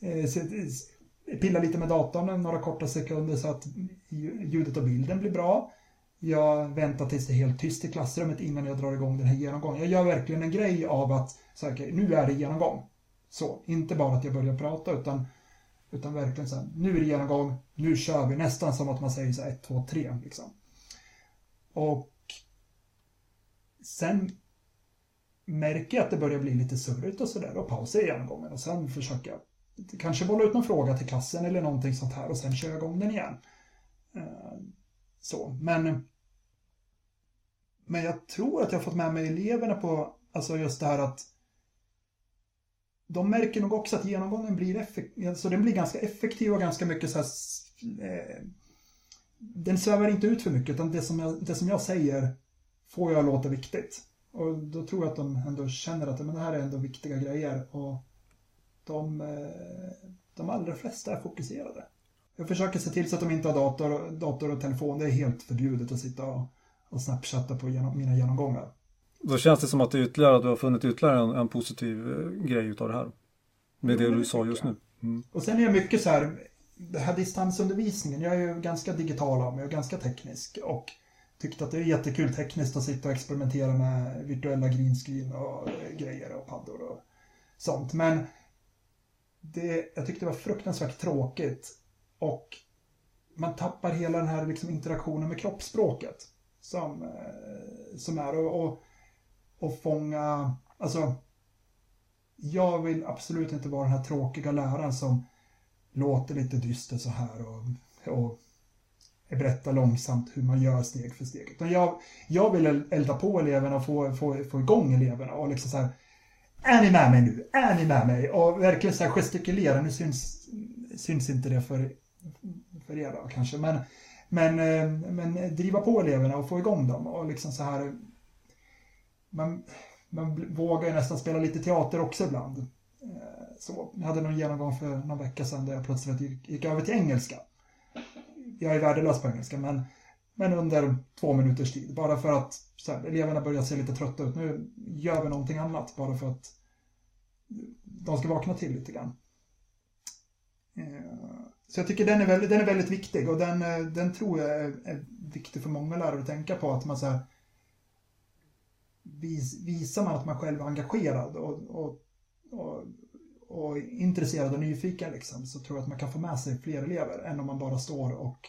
eh, pillar lite med datorn några korta sekunder så att ljudet och bilden blir bra. Jag väntar tills det är helt tyst i klassrummet innan jag drar igång den här genomgången. Jag gör verkligen en grej av att, så här, okay, nu är det genomgång. Så, inte bara att jag börjar prata utan, utan verkligen så här, nu är det genomgång, nu kör vi. Nästan som att man säger så här, ett, två, tre liksom. Och sen märker jag att det börjar bli lite surrigt och sådär och pausar genomgången och sen försöker jag kanske bolla ut någon fråga till klassen eller någonting sånt här och sen kör jag igång den igen. Eh, så, men men jag tror att jag har fått med mig eleverna på alltså just det här att de märker nog också att genomgången blir, effektiv, alltså den blir ganska effektiv och ganska mycket så här, eh, den svävar inte ut för mycket utan det som, jag, det som jag säger får jag låta viktigt. Och då tror jag att de ändå känner att men det här är ändå viktiga grejer och de, eh, de allra flesta är fokuserade. Jag försöker se till så att de inte har dator, dator och telefon. Det är helt förbjudet att sitta och, och snapchatta på genom, mina genomgångar. Då känns det som att, det ytterligare, att du har funnit ytterligare en, en positiv eh, grej utav det här. Med det du sa just nu. Mm. Och sen är jag mycket så här, det här distansundervisningen, jag är ju ganska digital av mig och ganska teknisk. Och tyckte att det är jättekul tekniskt att sitta och experimentera med virtuella greenscreen och grejer och paddor och sånt. Men det, jag tyckte det var fruktansvärt tråkigt och man tappar hela den här liksom interaktionen med kroppsspråket. Som, eh, som är och, och, och fånga, alltså jag vill absolut inte vara den här tråkiga läraren som låter lite dyster så här och, och berättar långsamt hur man gör steg för steg. Utan jag, jag vill elda på eleverna och få, få, få igång eleverna och liksom så här Är ni med mig nu? Är ni med mig? Och verkligen så här gestikulera. Nu syns, syns inte det för för er då kanske. Men, men, eh, men driva på eleverna och få igång dem och liksom så här. Man, man vågar ju nästan spela lite teater också ibland. Eh, så. Jag hade någon genomgång för någon vecka sedan där jag plötsligt gick, gick över till engelska. Jag är värdelös på engelska, men, men under två minuters tid. Bara för att här, eleverna börjar se lite trötta ut. Nu gör vi någonting annat, bara för att de ska vakna till lite grann. Eh, så jag tycker den är väldigt, den är väldigt viktig och den, eh, den tror jag är, är viktig för många lärare att tänka på. Att man så här, vis, visar man att man själv är engagerad och, och, och, och intresserad och nyfiken liksom, så tror jag att man kan få med sig fler elever än om man bara står och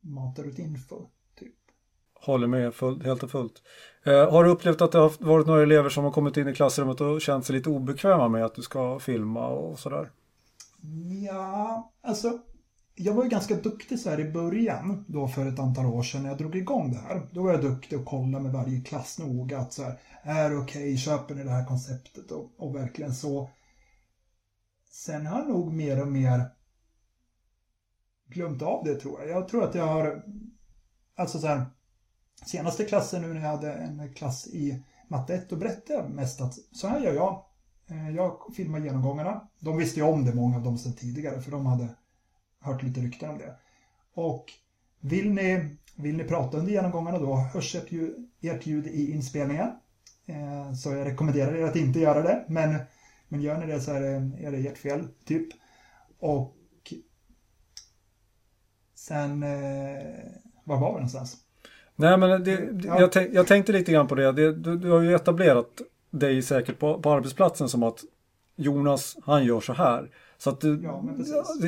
matar ut info. Typ. Håller med full, helt och fullt. Eh, har du upplevt att det har varit några elever som har kommit in i klassrummet och känt sig lite obekväma med att du ska filma och sådär? Ja, alltså jag var ju ganska duktig så här i början, då för ett antal år sedan när jag drog igång det här. Då var jag duktig och kollade med varje klass noga att så här, är det okej, okay, köper ni det här konceptet och, och verkligen så. Sen har jag nog mer och mer glömt av det tror jag. Jag tror att jag har, alltså så här, senaste klassen nu när jag hade en klass i matte 1 och berättade jag mest att så här gör jag. Eh, jag filmar genomgångarna. De visste ju om det, många av dem sedan tidigare, för de hade hört lite rykten om det. Och vill ni, vill ni prata under genomgångarna då hörs ert ljud, ert ljud i inspelningen. Eh, så jag rekommenderar er att inte göra det, men, men gör ni det så är det, är det ert fel, typ. Och sen, eh, var var vi någonstans? Nej men det, ja. jag, tänk, jag, tänkte lite grann på det. det du, du, har ju etablerat dig säkert på, på arbetsplatsen som att Jonas, han gör så här. Så att, ja,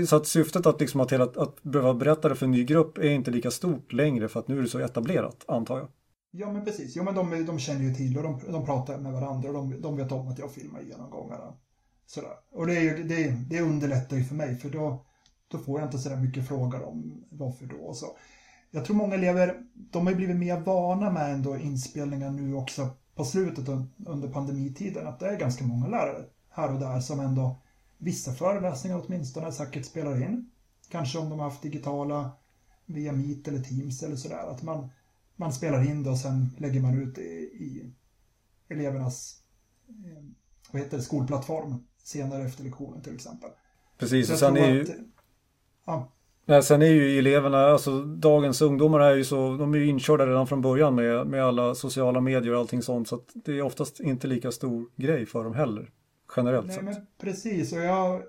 så att syftet att, liksom att, att, att behöva berätta det för en ny grupp är inte lika stort längre för att nu är det så etablerat, antar jag. Ja men precis, ja, men de, de känner ju till och de, de pratar med varandra och de, de vet om att jag filmar genomgångarna. Sådär. Och det, är, det, det underlättar ju för mig för då, då får jag inte sådär mycket frågor om varför då och så. Jag tror många elever, de har ju blivit mer vana med ändå inspelningar nu också på slutet under pandemitiden, att det är ganska många lärare här och där som ändå vissa föreläsningar åtminstone säkert spelar in. Kanske om de har haft digitala via Meet eller Teams eller sådär. Att man, man spelar in det och sen lägger man ut det i elevernas eh, vad heter det, skolplattform senare efter lektionen till exempel. Precis, och sen är ju... Att, ja. Nej, sen är ju eleverna, alltså dagens ungdomar är ju så, de är ju inkörda redan från början med, med alla sociala medier och allting sånt så att det är oftast inte lika stor grej för dem heller generellt Nej, sett. Men precis, och jag,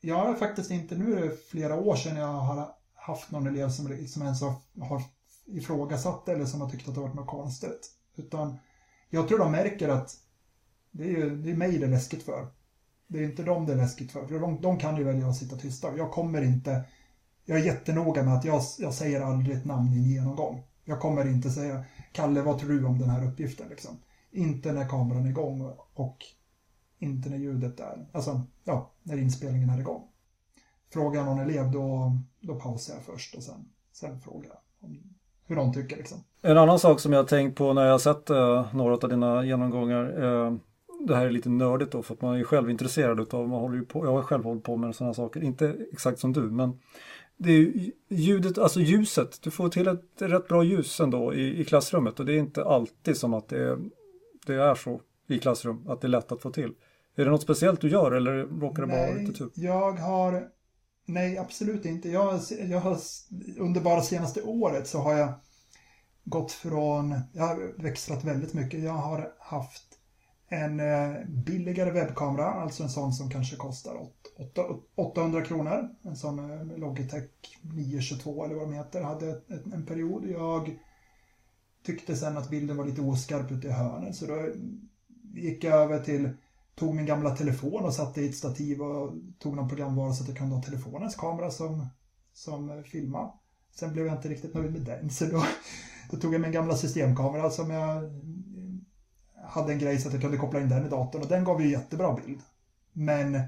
jag har faktiskt inte, nu är det flera år sedan jag har haft någon elev som liksom ens har, har ifrågasatt eller som har tyckt att det har varit något konstigt. Utan jag tror de märker att det är, ju, det är mig det är läskigt för. Det är inte dem det är läskigt för. För de, de kan ju välja att sitta tysta. Jag kommer inte... Jag är jättenoga med att jag, jag säger aldrig ett namn i en genomgång. Jag kommer inte säga Kalle, vad tror du om den här uppgiften? Liksom. Inte när kameran är igång och inte när ljudet är, alltså ja, när inspelningen är igång. Frågar jag någon elev då, då pausar jag först och sen, sen frågar jag om hur de tycker liksom. En annan sak som jag tänkt på när jag sett eh, några av dina genomgångar eh, det här är lite nördigt då för att man är själv intresserad av, man håller ju på, jag har själv hållit på med sådana saker, inte exakt som du men det är ljudet, alltså ljuset, du får till ett rätt bra ljus ändå i, i klassrummet och det är inte alltid som att det, det är så i klassrum, att det är lätt att få till. Är det något speciellt du gör eller råkar det bara vara lite tur? jag har... Nej, absolut inte. Jag, jag har, under bara senaste året så har jag gått från... Jag har växlat väldigt mycket. Jag har haft en eh, billigare webbkamera, alltså en sån som kanske kostar 800 kronor. En sån eh, Logitech 922 eller vad de heter, hade en period. Jag tyckte sen att bilden var lite oskarp ute i hörnet så då gick jag över till tog min gamla telefon och satte i ett stativ och tog någon programvara så att jag kunde ha telefonens kamera som, som filma. Sen blev jag inte riktigt nöjd med den så då, då tog jag min gamla systemkamera som jag eh, hade en grej så att jag kunde koppla in den i datorn och den gav ju jättebra bild. Men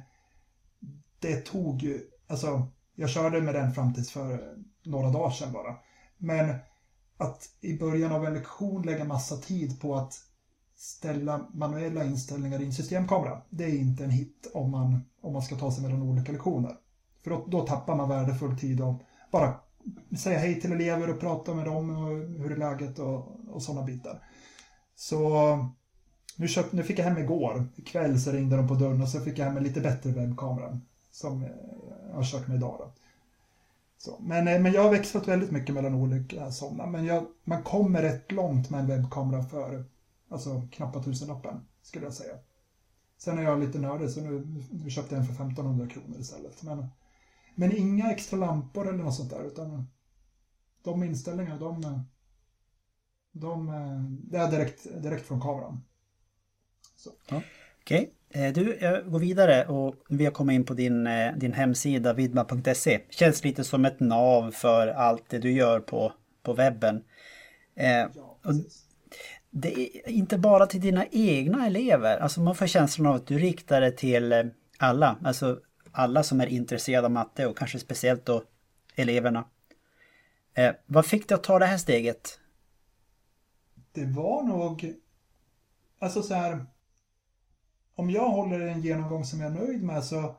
det tog ju, alltså jag körde med den fram tills för några dagar sedan bara. Men att i början av en lektion lägga massa tid på att ställa manuella inställningar i en systemkamera. Det är inte en hit om man, om man ska ta sig mellan olika lektioner. För då, då tappar man värdefull tid och bara säga hej till elever och prata med dem och hur är läget och, och sådana bitar. Så nu, köpt, nu fick jag hem igår. Ikväll så ringde de på dörren och så fick jag hem en lite bättre webbkamera. Som jag har kört med idag. Då. Så, men, eh, men jag har växlat väldigt mycket mellan olika sådana. Men jag, man kommer rätt långt med en webbkamera för alltså, knappt tusenlappen, skulle jag säga. Sen är jag lite nördig så nu, nu köpte jag en för 1500 kronor istället. Men, men inga extra lampor eller något sånt där. Utan de inställningarna, de, de, det är direkt, direkt från kameran. Ja. Okej, okay. Eh, du, jag går vidare och vi har kommit in på din, eh, din hemsida vidma.se. Känns lite som ett nav för allt det du gör på, på webben. Eh, ja, det är inte bara till dina egna elever. Alltså man får känslan av att du riktar det till eh, alla. Alltså alla som är intresserade av matte och kanske speciellt då eleverna. Eh, vad fick dig att ta det här steget? Det var nog... Alltså så här... Om jag håller en genomgång som jag är nöjd med så...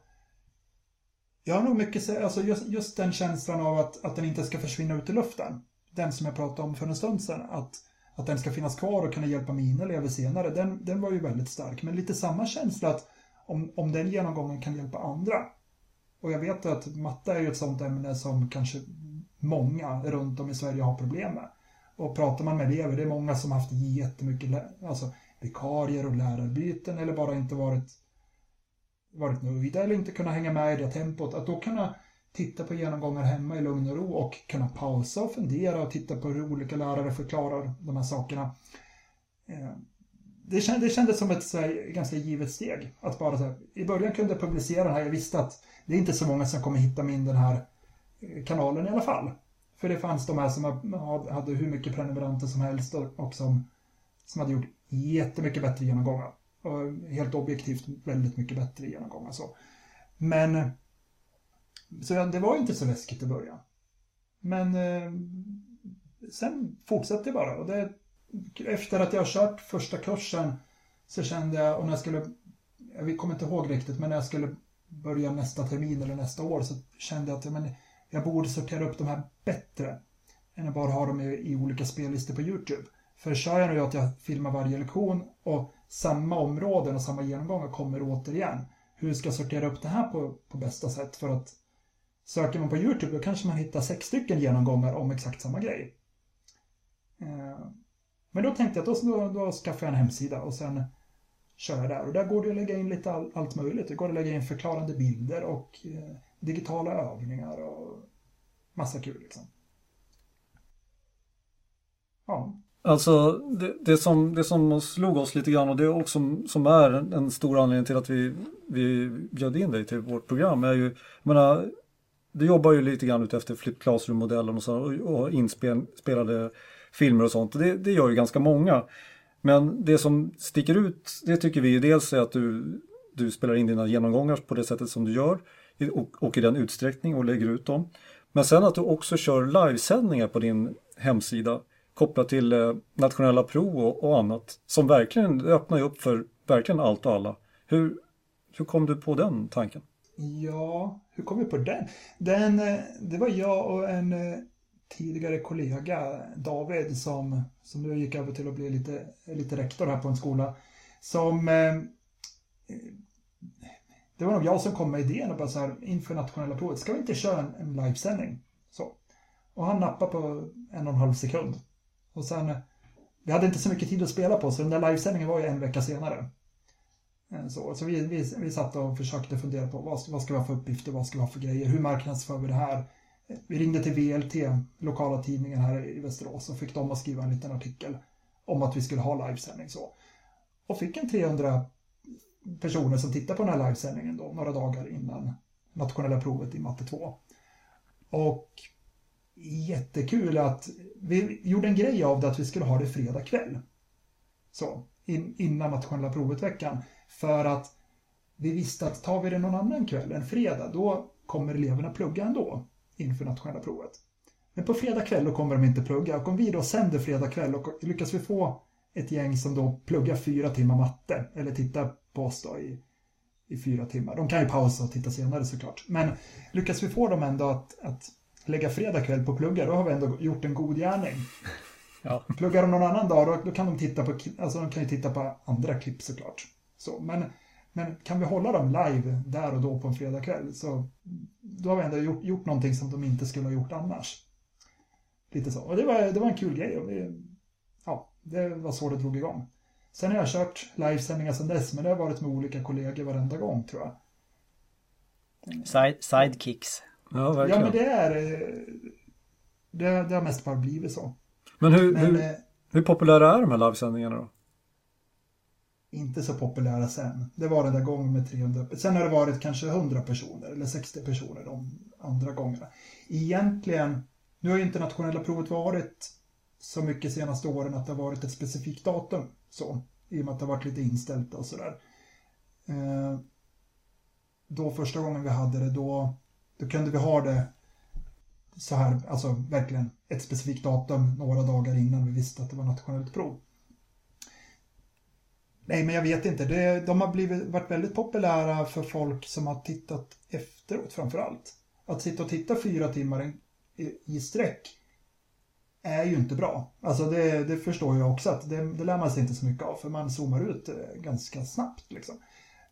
Jag har nog mycket... Alltså just, just den känslan av att, att den inte ska försvinna ut i luften. Den som jag pratade om för en stund sedan. Att, att den ska finnas kvar och kunna hjälpa mina elever senare. Den, den var ju väldigt stark. Men lite samma känsla att om, om den genomgången kan hjälpa andra. Och jag vet att matte är ju ett sånt ämne som kanske många runt om i Sverige har problem med. Och pratar man med elever, det är många som haft jättemycket alltså, vikarier och lärarbyten eller bara inte varit, varit nöjda eller inte kunnat hänga med i det tempot. Att då kunna titta på genomgångar hemma i lugn och ro och kunna pausa och fundera och titta på hur olika lärare förklarar de här sakerna. Eh, det kändes, det kändes som ett här, ganska givet steg. Att bara så här, I början kunde jag publicera den här, jag visste att det är inte så många som kommer hitta min den här eh, kanalen i alla fall. För det fanns de här som hade hur mycket prenumeranter som helst och som, som hade gjort jättemycket bättre genomgångar. Och helt objektivt väldigt mycket bättre genomgångar. Så. Men så det var inte så läskigt i början. Men eh, sen fortsatte det bara. Och det, efter att jag har kört första kursen så kände jag, och när jag skulle, jag kommer inte ihåg riktigt, men när jag skulle börja nästa termin eller nästa år så kände jag att men, jag borde sortera upp de här bättre än att bara ha dem i, i olika spellistor på Youtube. För kör jag nu att jag filmar varje lektion och samma områden och samma genomgångar kommer återigen. Hur ska jag sortera upp det här på, på bästa sätt? För att söker man på Youtube då kanske man hittar sex stycken genomgångar om exakt samma grej. Eh, men då tänkte jag att då, då, då skaffar jag en hemsida och sen kör jag där. Och där går det att lägga in lite all, allt möjligt. Det går att lägga in förklarande bilder och eh, digitala övningar och massa kul liksom. Ja. Alltså det, det, som, det som slog oss lite grann och det också som är en stor anledning till att vi, vi bjöd in dig till vårt program är ju, jag menar, du jobbar ju lite grann utefter Flip Classroom-modellen och, så, och, och inspelade filmer och sånt. Det, det gör ju ganska många. Men det som sticker ut, det tycker vi dels är att du, du spelar in dina genomgångar på det sättet som du gör och, och i den utsträckning och lägger ut dem. Men sen att du också kör livesändningar på din hemsida kopplat till eh, nationella prov och, och, annat som verkligen öppnar upp för verkligen allt och alla. Hur, hur kom du på den tanken? Ja, hur kom vi på den? den? Eh, det var jag och en eh, tidigare kollega, David, som, som nu gick över till att bli lite, lite rektor här på en skola, som eh, det var nog jag som kom med idén och bara så här, inför nationella provet, ska vi inte köra en, en livesändning? Så. Och han nappade på en och en halv sekund. Och sen, vi hade inte så mycket tid att spela på, så den där livesändningen var ju en vecka senare. Eh, så, så vi, vi, vi satt och försökte fundera på vad, vad ska vi ha för uppgifter, vad ska vi ha för grejer, hur marknadsför vi det här? Eh, vi ringde till VLT, lokala tidningen här i Västerås, och fick dem att skriva en liten artikel om att vi skulle ha livesändning. Så. Och fick en 300 personer som tittade på den här livesändningen då, några dagar innan nationella provet i matte 2. Och jättekul att vi gjorde en grej av det att vi skulle ha det fredag kväll. Så, in, innan nationella provet-veckan. För att vi visste att tar vi det någon annan kväll, en fredag, då kommer eleverna plugga ändå inför nationella provet. Men på fredag kväll då kommer de inte plugga och om vi då sänder fredag kväll och lyckas vi få ett gäng som då pluggar fyra timmar matte eller tittar på oss då i, i fyra timmar. De kan ju pausa och titta senare såklart. Men lyckas vi få dem ändå att, att lägga fredag kväll på pluggar, då har vi ändå gjort en god gärning. Ja. Pluggar de någon annan dag, då, då kan de titta på, alltså de kan ju titta på andra klipp såklart. Så, men, men kan vi hålla dem live där och då på en fredagkväll så då har vi ändå gjort, gjort någonting som de inte skulle ha gjort annars. Lite så. Och det var, det var en kul grej. Och vi, ja, det var så det drog igång. Sen har jag kört livesändningar sedan dess, men det har varit med olika kollegor varenda gång tror jag. Side, sidekicks. Ja, Ja, men det är... eh, Det, det har mest bara blivit så. Men hur, Men hur, eh, hur populära är de här livesändningarna då? Inte så populära sen. Det var den där gången med 300. Sen har det varit kanske 100 personer eller 60 personer de andra gångerna. Egentligen, nu har ju internationella provet varit så mycket senaste åren att det har varit ett specifikt datum. Så, I och med att det har varit lite inställt och sådär. Eh, då första gången vi hade det, då, då kunde vi ha det så här, alltså verkligen ett specifikt datum några dagar innan vi visste att det var nationellt prov. Nej, men jag vet inte. Det, de har blivit, varit väldigt populära för folk som har tittat efteråt framför allt. Att sitta och titta fyra timmar i, i sträck är ju inte bra. Alltså det, det förstår jag också att det, det lär man sig inte så mycket av för man zoomar ut eh, ganska snabbt. Liksom.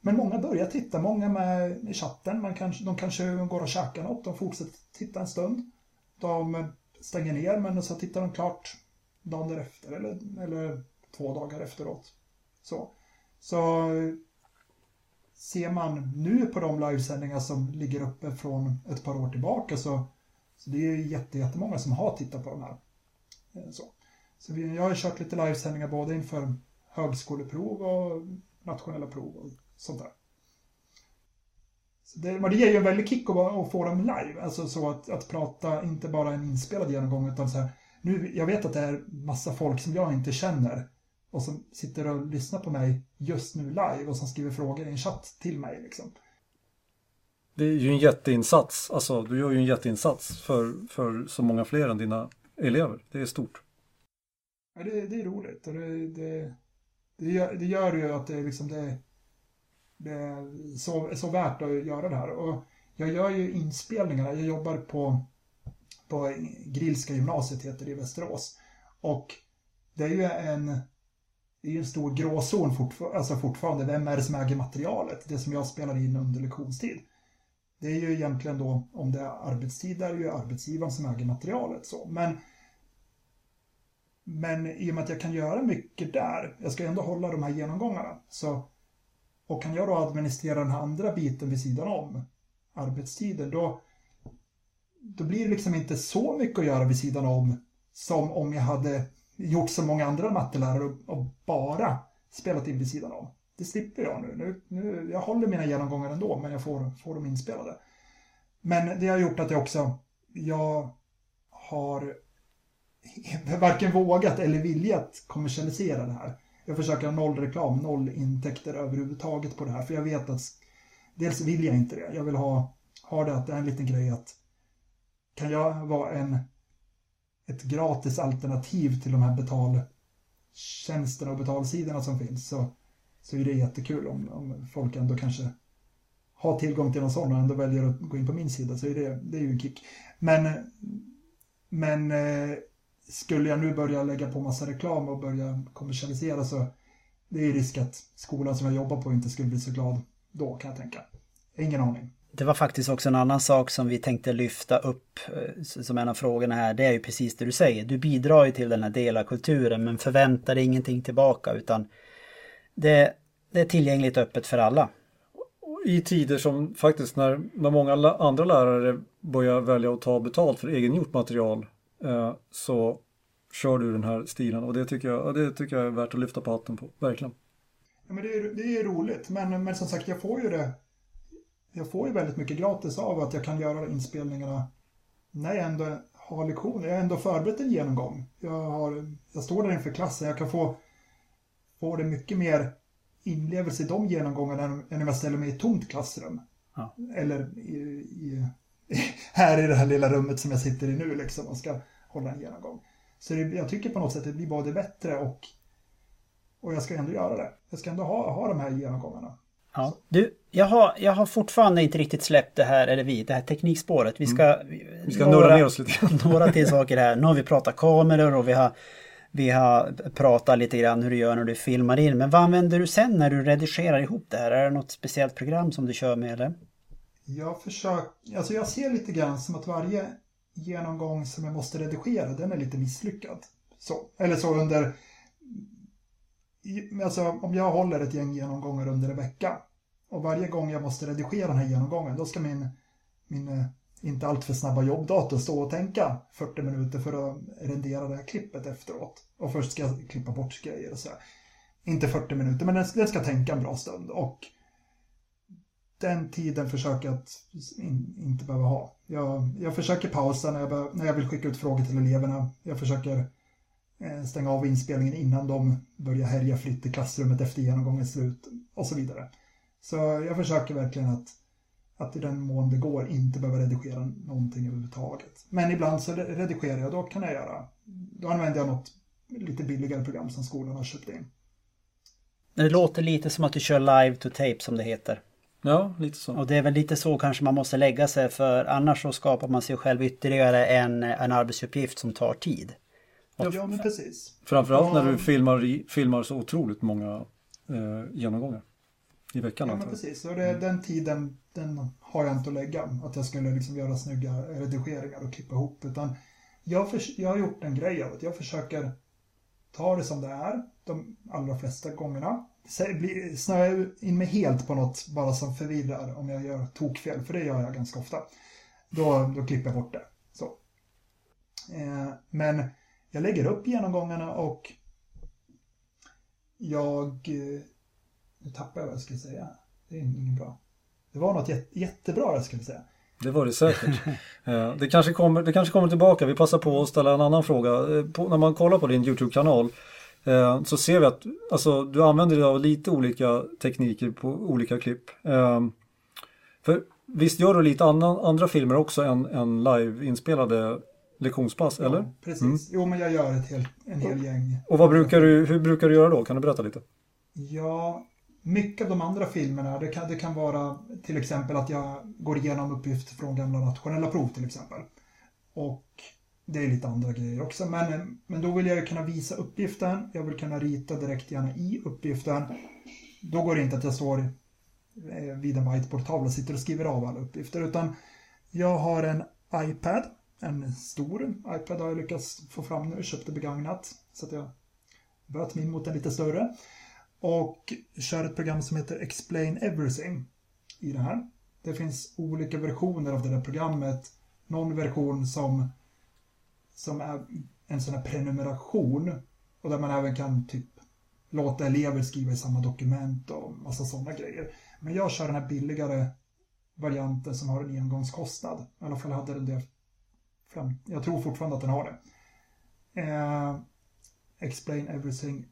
Men många börjar titta, många med i chatten, man kanske, de kanske går och käkar något, de fortsätter titta en stund. De eh, stänger ner men så tittar de klart dagen därefter eller, eller två dagar efteråt. Så, så ser man nu på de livesändningar som ligger uppe från ett par år tillbaka så, så det är jätte, jättemånga som har tittat på de här. Eh, så, så vi, jag har kört lite livesändningar både inför högskoleprov och nationella prov och sånt där. Så det, men det ger ju en väldig kick att, att få dem live, alltså så att, att prata inte bara en inspelad genomgång utan så här, nu, jag vet att det är massa folk som jag inte känner och som sitter och lyssnar på mig just nu live och som skriver frågor i en chatt till mig. Liksom. Det är ju en jätteinsats. Alltså, du gör ju en jätteinsats för, för så många fler än dina elever. Det är stort. Ja, det, det är roligt och det, det, det, gör, det gör ju att det, liksom det, det är så, så värt att göra det här. Och jag gör ju inspelningarna, jag jobbar på, på Grillska gymnasiet heter det i Västerås. Och det är ju en, det är ju en stor gråzon fortfar alltså fortfarande. Vem är det som äger materialet? Det som jag spelar in under lektionstid. Det är ju egentligen då, om det är arbetstid, där är det ju arbetsgivaren som äger materialet. Så. Men, men i och med att jag kan göra mycket där, jag ska ändå hålla de här genomgångarna. Så, och kan jag då administrera den här andra biten vid sidan om, arbetstiden, då, då blir det liksom inte så mycket att göra vid sidan om som om jag hade gjort som många andra mattelärare och, och bara spelat in vid sidan om. Det slipper jag nu. nu, nu jag håller mina genomgångar ändå, men jag får, får dem inspelade. Men det har gjort att jag också, jag har varken vågat eller viljat kommersialisera det här. Jag försöker ha noll reklam, noll intäkter överhuvudtaget på det här, för jag vet att dels vill jag inte det. Jag vill ha, ha det att det är en liten grej att kan jag vara en ett gratis alternativ till de här betaltjänsterna och betalsidorna som finns så, så är det jättekul om, om folk ändå kanske har tillgång till någon sån och ändå väljer att gå in på min sida så är det, det är ju en kick. Men, men eh, skulle jag nu börja lägga på massa reklam och börja kommersialisera så det är risk att skolan som jag jobbar på inte skulle bli så glad då kan jag tänka. Ingen aning. Det var faktiskt också en annan sak som vi tänkte lyfta upp eh, som en av frågorna här. Det är ju precis det du säger. Du bidrar ju till den här delarkulturen men förväntar dig ingenting tillbaka utan det, det är tillgängligt öppet för alla. I tider som faktiskt när, när många andra lärare börjar välja att ta betalt för egengjort material eh, så kör du den här stilen och det tycker jag, det tycker jag är värt att lyfta på hatten på, verkligen. Ja, men det, är, det är roligt, men, men som sagt jag får ju det jag får ju väldigt mycket gratis av att jag kan göra inspelningarna när jag ändå har lektioner. Jag har ändå förberett en genomgång. Jag, har, jag står där inför klassen. Jag kan få, få det mycket mer inlevelse i de genomgångarna än, om jag ställer mig i ett tomt klassrum. Ja. Eller i, i, här i det här lilla rummet som jag sitter i nu liksom och ska hålla en genomgång. Så det, jag tycker på något sätt att det blir både bättre och, och jag ska ändå göra det. Jag ska ändå ha, ha de här genomgångarna. Ja. Du, jag har, jag har fortfarande inte riktigt släppt det här, eller vi, det här teknikspåret. Vi ska... Vi ska några, ner oss lite några till saker här. Nu har vi pratat kameror och vi har, vi har pratat lite grann hur du gör när du filmar in. Men vad använder du sen när du redigerar ihop det här? Är det något speciellt program som du kör med eller? Jag försöker, alltså jag ser lite grann som att varje genomgång som jag måste redigera, den är lite misslyckad. Så, eller så under, alltså om jag håller ett gäng genomgångar under en vecka och varje gång jag måste redigera den här genomgången, då ska min, min eh, inte alltför snabba jobbdator stå och tänka 40 minuter för att rendera det här klippet efteråt. Och först ska jag klippa bort grejer och så. Här. Inte 40 minuter, men den ska, den ska tänka en bra stund. Och den tiden försöker jag att in, inte behöva ha. Jag, jag försöker pausa när jag, när jag vill skicka ut frågor till eleverna. Jag försöker stänga av inspelningen innan de börjar härja fritt i klassrummet efter genomgångens slut och så vidare. Så jag försöker verkligen att, att i den mån det går inte behöva redigera någonting överhuvudtaget. Men ibland så redigerar jag, då kan jag göra, då använder jag något lite billigare program som skolan har köpt in. Det låter lite som att du kör live to tape som det heter. Ja, lite så. Och det är väl lite så kanske man måste lägga sig för annars så skapar man sig själv ytterligare en, en arbetsuppgift som tar tid. Ja, men precis. Framförallt när du filmar, filmar så otroligt många eh, genomgångar i veckan. Ja, men precis. Och det, den tiden den har jag inte att lägga. Att jag skulle liksom göra snygga redigeringar och klippa ihop. Utan jag, för, jag har gjort en grej av att jag försöker ta det som det är de allra flesta gångerna snöar jag in mig helt på något bara som förvirrar om jag gör tokfel, för det gör jag ganska ofta. Då, då klipper jag bort det. Så. Eh, men jag lägger upp genomgångarna och jag... Eh, nu tappar jag vad jag skulle säga. Det är inget bra. Det var något jätte, jättebra jag skulle säga. Det var det säkert. Eh, det, kanske kommer, det kanske kommer tillbaka. Vi passar på att ställa en annan fråga. Eh, på, när man kollar på din YouTube-kanal så ser vi att alltså, du använder dig av lite olika tekniker på olika klipp. För visst gör du lite annan, andra filmer också än, än live-inspelade lektionspass, ja, eller? precis. Mm. Jo, men jag gör ett hel, en hel gäng. Och vad brukar du, hur brukar du göra då? Kan du berätta lite? Ja, mycket av de andra filmerna, det kan, det kan vara till exempel att jag går igenom uppgifter från gamla nationella prov till exempel. Och det är lite andra grejer också, men, men då vill jag kunna visa uppgiften. Jag vill kunna rita direkt gärna i uppgiften. Då går det inte att jag står eh, vid en whiteboardtavla och sitter och skriver av alla uppgifter, utan jag har en iPad, en stor iPad har jag lyckats få fram nu, köpte begagnat, så att jag böt min mot en lite större. Och kör ett program som heter Explain Everything i det här. Det finns olika versioner av det där programmet. Någon version som som är en sån här prenumeration och där man även kan typ låta elever skriva i samma dokument och massa sådana grejer. Men jag kör den här billigare varianten som har en engångskostnad. I alla fall hade den det fram. Jag tror fortfarande att den har det. Eh, Explain Everything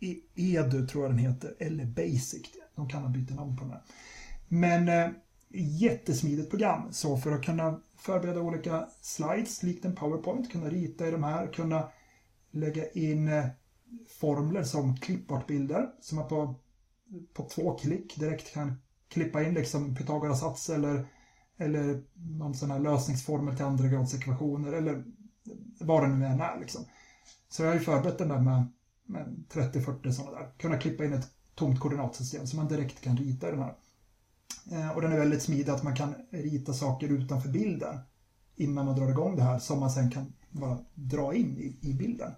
e, Edu tror jag den heter, eller Basic. De kan ha bytt namn på den här. Men eh, jättesmidigt program. Så för att kunna förbereda olika slides likt en PowerPoint, kunna rita i de här, kunna lägga in eh, formler som klippbart-bilder som man på, på två klick direkt kan klippa in liksom Pythagoras sats eller, eller någon sån här lösningsformel till andra grads ekvationer eller vad det nu än är. Liksom. Så jag har ju förberett den där med, med 30-40 sådana där. Kunna klippa in ett tomt koordinatsystem som man direkt kan rita i den här. Eh, och den är väldigt smidig att man kan rita saker utanför bilden innan man drar igång det här som man sen kan bara dra in i, i bilden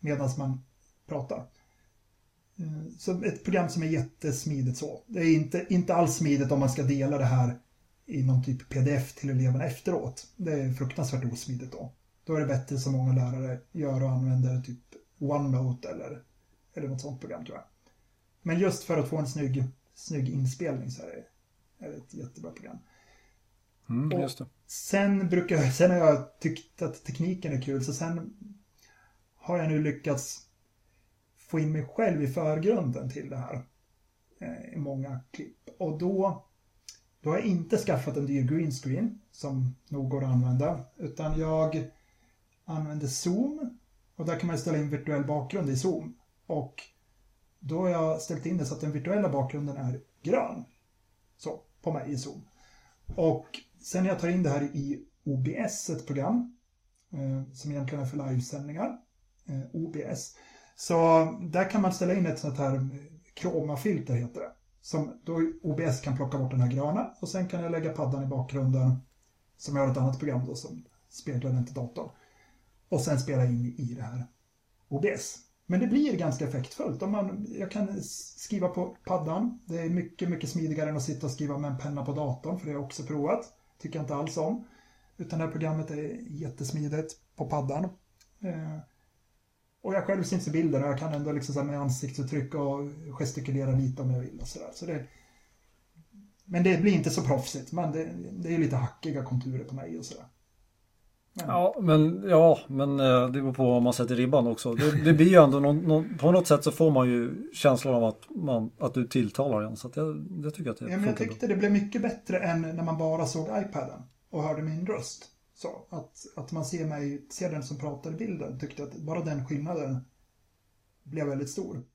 medan man pratar. Eh, så ett program som är jättesmidigt så. Det är inte, inte alls smidigt om man ska dela det här i någon typ pdf till eleverna efteråt. Det är fruktansvärt osmidigt då. Då är det bättre som många lärare gör och använder typ OneNote eller, eller något sånt program tror jag. Men just för att få en snygg, snygg inspelning så är det är ett jättebra program. Mm, just det. Sen, brukar, sen har jag tyckt att tekniken är kul, så sen har jag nu lyckats få in mig själv i förgrunden till det här eh, i många klipp. Och då, då har jag inte skaffat en dyr green screen som nog går att använda, utan jag använder Zoom och där kan man ställa in virtuell bakgrund i Zoom. Och då har jag ställt in det så att den virtuella bakgrunden är grön. Så på mig i Zoom. Och sen när jag tar in det här i OBS, ett program eh, som egentligen är för livesändningar, eh, OBS. Så där kan man ställa in ett sånt här eh, kromafilter heter det. Som då OBS kan plocka bort den här gröna och sen kan jag lägga paddan i bakgrunden som jag har ett annat program då som speglar den till datorn. Och sen spela in i det här OBS. Men det blir ganska effektfullt. Om man, jag kan skriva på paddan. Det är mycket, mycket smidigare än att sitta och skriva med en penna på datorn, för det har jag också provat. Tycker jag inte alls om. Utan det här programmet är jättesmidigt på paddan. Eh, och jag själv syns i bilden och jag kan ändå liksom med ansiktsuttryck och gestikulera lite om jag vill och sådär. Så det, men det blir inte så proffsigt, men det, det är lite hackiga konturer på mig och sådär. Men... Ja, men, ja, men eh, det beror på vad man sätter ribban också. Det, det blir ju ändå någon, någon, på något sätt så får man ju känslan av att, man, att du tilltalar en. Så jag, jag tycker att det ja, men Jag tyckte det blev mycket bättre än när man bara såg iPaden och hörde min röst. Så att, att man ser mig, ser den som pratar i bilden, tyckte att bara den skillnaden blev väldigt stor. Mm.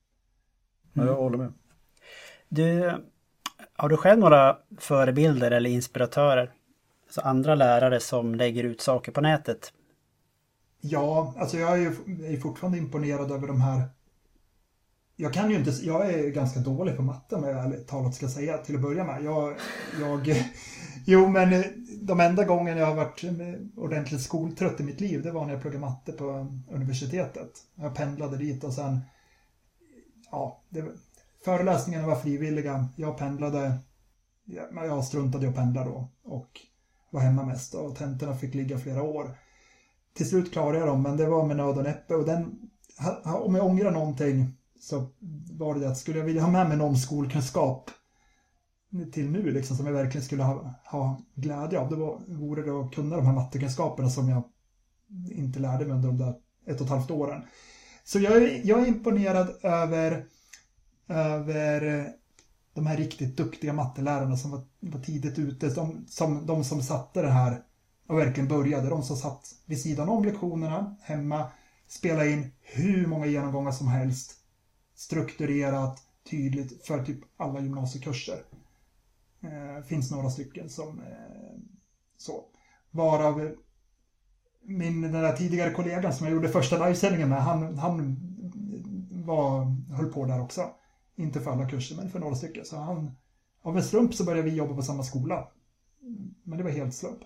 Ja, jag håller med. Du, har du själv några förebilder eller inspiratörer? Alltså andra lärare som lägger ut saker på nätet? Ja, alltså jag är ju är fortfarande imponerad över de här jag kan ju inte, jag är ganska dålig på matte om jag ärligt talat ska säga till att börja med. Jag, jag, jo men eh, de enda gången jag har varit eh, ordentligt skoltrött i mitt liv det var när jag pluggade matte på eh, universitetet. Jag pendlade dit och sen, ja, det, föreläsningarna var frivilliga. Jag pendlade, jag struntade i att pendla då och var hemma mest och tentorna fick ligga flera år. Till slut klarade jag dem men det var med nöd och näppe och den, om jag ångrar någonting så var det det att skulle jag vilja ha med mig någon skolkunskap till nu liksom som jag verkligen skulle ha, ha glädje av, det var, vore det att kunna de här mattekunskaperna som jag inte lärde mig under de där ett och ett halvt åren. Så jag är, jag är imponerad över, över eh, de här riktigt duktiga mattelärarna som var, var tidigt ute, de som, de som satte det här och verkligen började, de som satt vid sidan om lektionerna hemma, spelade in hur många genomgångar som helst strukturerat, tydligt för typ alla gymnasiekurser. Eh, finns några stycken som eh, så. Varav min den där tidigare kollegan som jag gjorde första livesändningen med, han, han var, höll på där också. Inte för alla kurser, men för några stycken. Så han, av en slump så började vi jobba på samma skola. Men det var helt slump.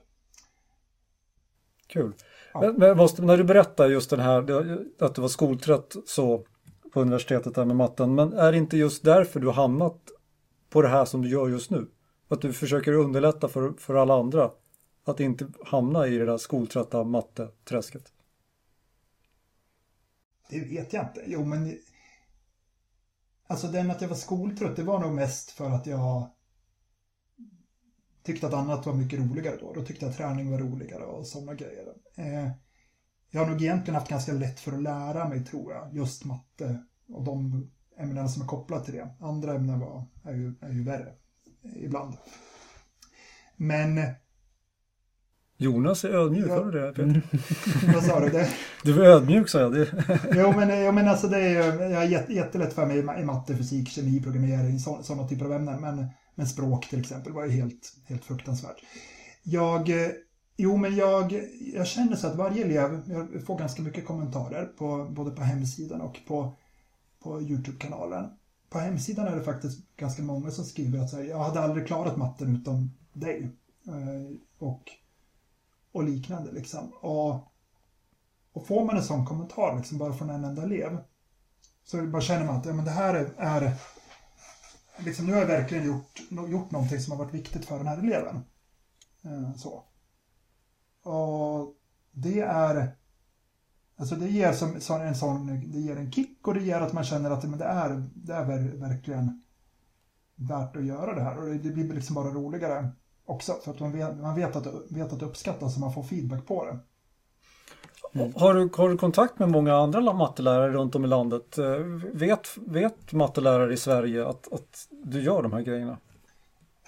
Kul. Ja. Men, men måste, när du berättar just den här, att du var skoltrött så på universitetet där med matten. Men är det inte just därför du har hamnat på det här som du gör just nu? Att du försöker underlätta för, för alla andra att inte hamna i det där skoltrötta matteträsket? Det vet jag inte. Jo, men Alltså den att jag var skoltrött, det var nog mest för att jag tyckte att annat var mycket roligare då. Då tyckte jag att träning var roligare och sådana grejer. Eh, jag har nog egentligen haft ganska lätt för att lära mig, tror jag, just matte och de ämnena som är kopplade till det. Andra ämnen var, är, ju, är ju värre ibland. Men... Jonas är ödmjuk, hör du det Peter? Vad sa du? Det... Du var ödmjuk sa jag. Det... jo, men, jo, men alltså det är, jag har jättelätt för mig i matte, fysik, kemi, programmering, sådana typer av ämnen. Men, men språk till exempel var ju helt, helt fruktansvärt. Jag Jo, men jag, jag känner så att varje elev, jag får ganska mycket kommentarer på, både på hemsidan och på, på Youtube-kanalen. På hemsidan är det faktiskt ganska många som skriver att här, jag hade aldrig klarat matten utan dig. Eh, och, och liknande liksom. Och, och får man en sån kommentar liksom bara från en enda elev så bara känner man att ja, men det här är, är liksom, nu har jag verkligen gjort, gjort någonting som har varit viktigt för den här eleven. Eh, så. Och det är Alltså det ger som, en sån, det ger en kick och det ger att man känner att men det, är, det är verkligen värt att göra det här. Och det blir liksom bara roligare också. För att man vet, man vet, att, vet att det uppskattas och man får feedback på det. Mm. Har, du, har du kontakt med många andra mattelärare runt om i landet? Eh, vet, vet mattelärare i Sverige att, att du gör de här grejerna?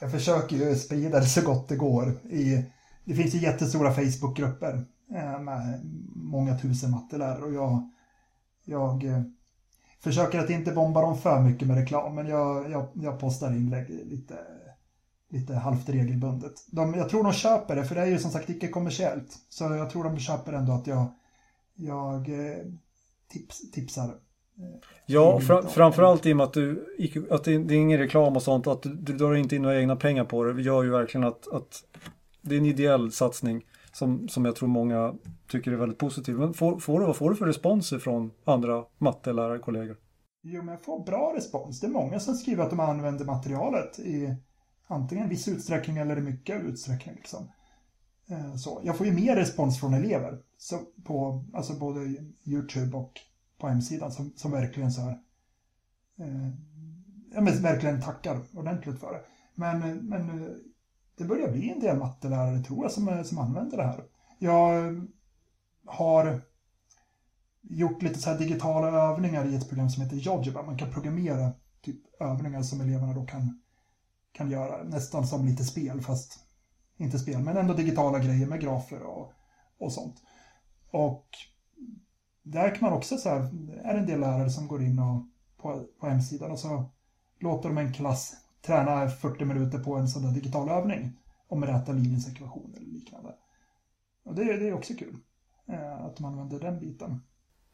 Jag försöker ju sprida det så gott det går i det finns ju jättestora Facebookgrupper eh, med många tusen mattelärare och jag, jag eh, försöker att inte bomba dem för mycket med reklam men jag, jag, jag postar inlägg lite, lite halvt regelbundet. De, jag tror de köper det för det är ju som sagt icke kommersiellt så jag tror de köper ändå att jag, jag eh, tips, tipsar. Ja, fra, framförallt i och med att, du, att det, det är ingen reklam och sånt, att du, du drar inte in några egna pengar på det. Det gör ju verkligen att, att det är en ideell satsning som, som jag tror många tycker är väldigt positiv. Men får, får du, vad får du för responser från andra mattelärarkollegor? Jo, men jag får bra respons. Det är många som skriver att de använder materialet i antingen viss utsträckning eller i mycket utsträckning. Liksom. Eh, så. Jag får ju mer respons från elever så på alltså både Youtube och på hemsidan som, som verkligen så här eh, ja, men verkligen tackar ordentligt för det. Men, eh, men eh, det börjar bli en del mattelärare tror jag som, som använder det här. Jag eh, har gjort lite så digitala övningar i ett program som heter Jojiba. Man kan programmera typ övningar som eleverna då kan, kan göra. Nästan som lite spel, fast inte spel, men ändå digitala grejer med grafer och, och sånt. Och där kan man också så här, är det en del lärare som går in och, på, på hemsidan och så låter de en klass träna 40 minuter på en sån där digital övning om räta linjens ekvation eller liknande. Och det, det är också kul eh, att man använder den biten.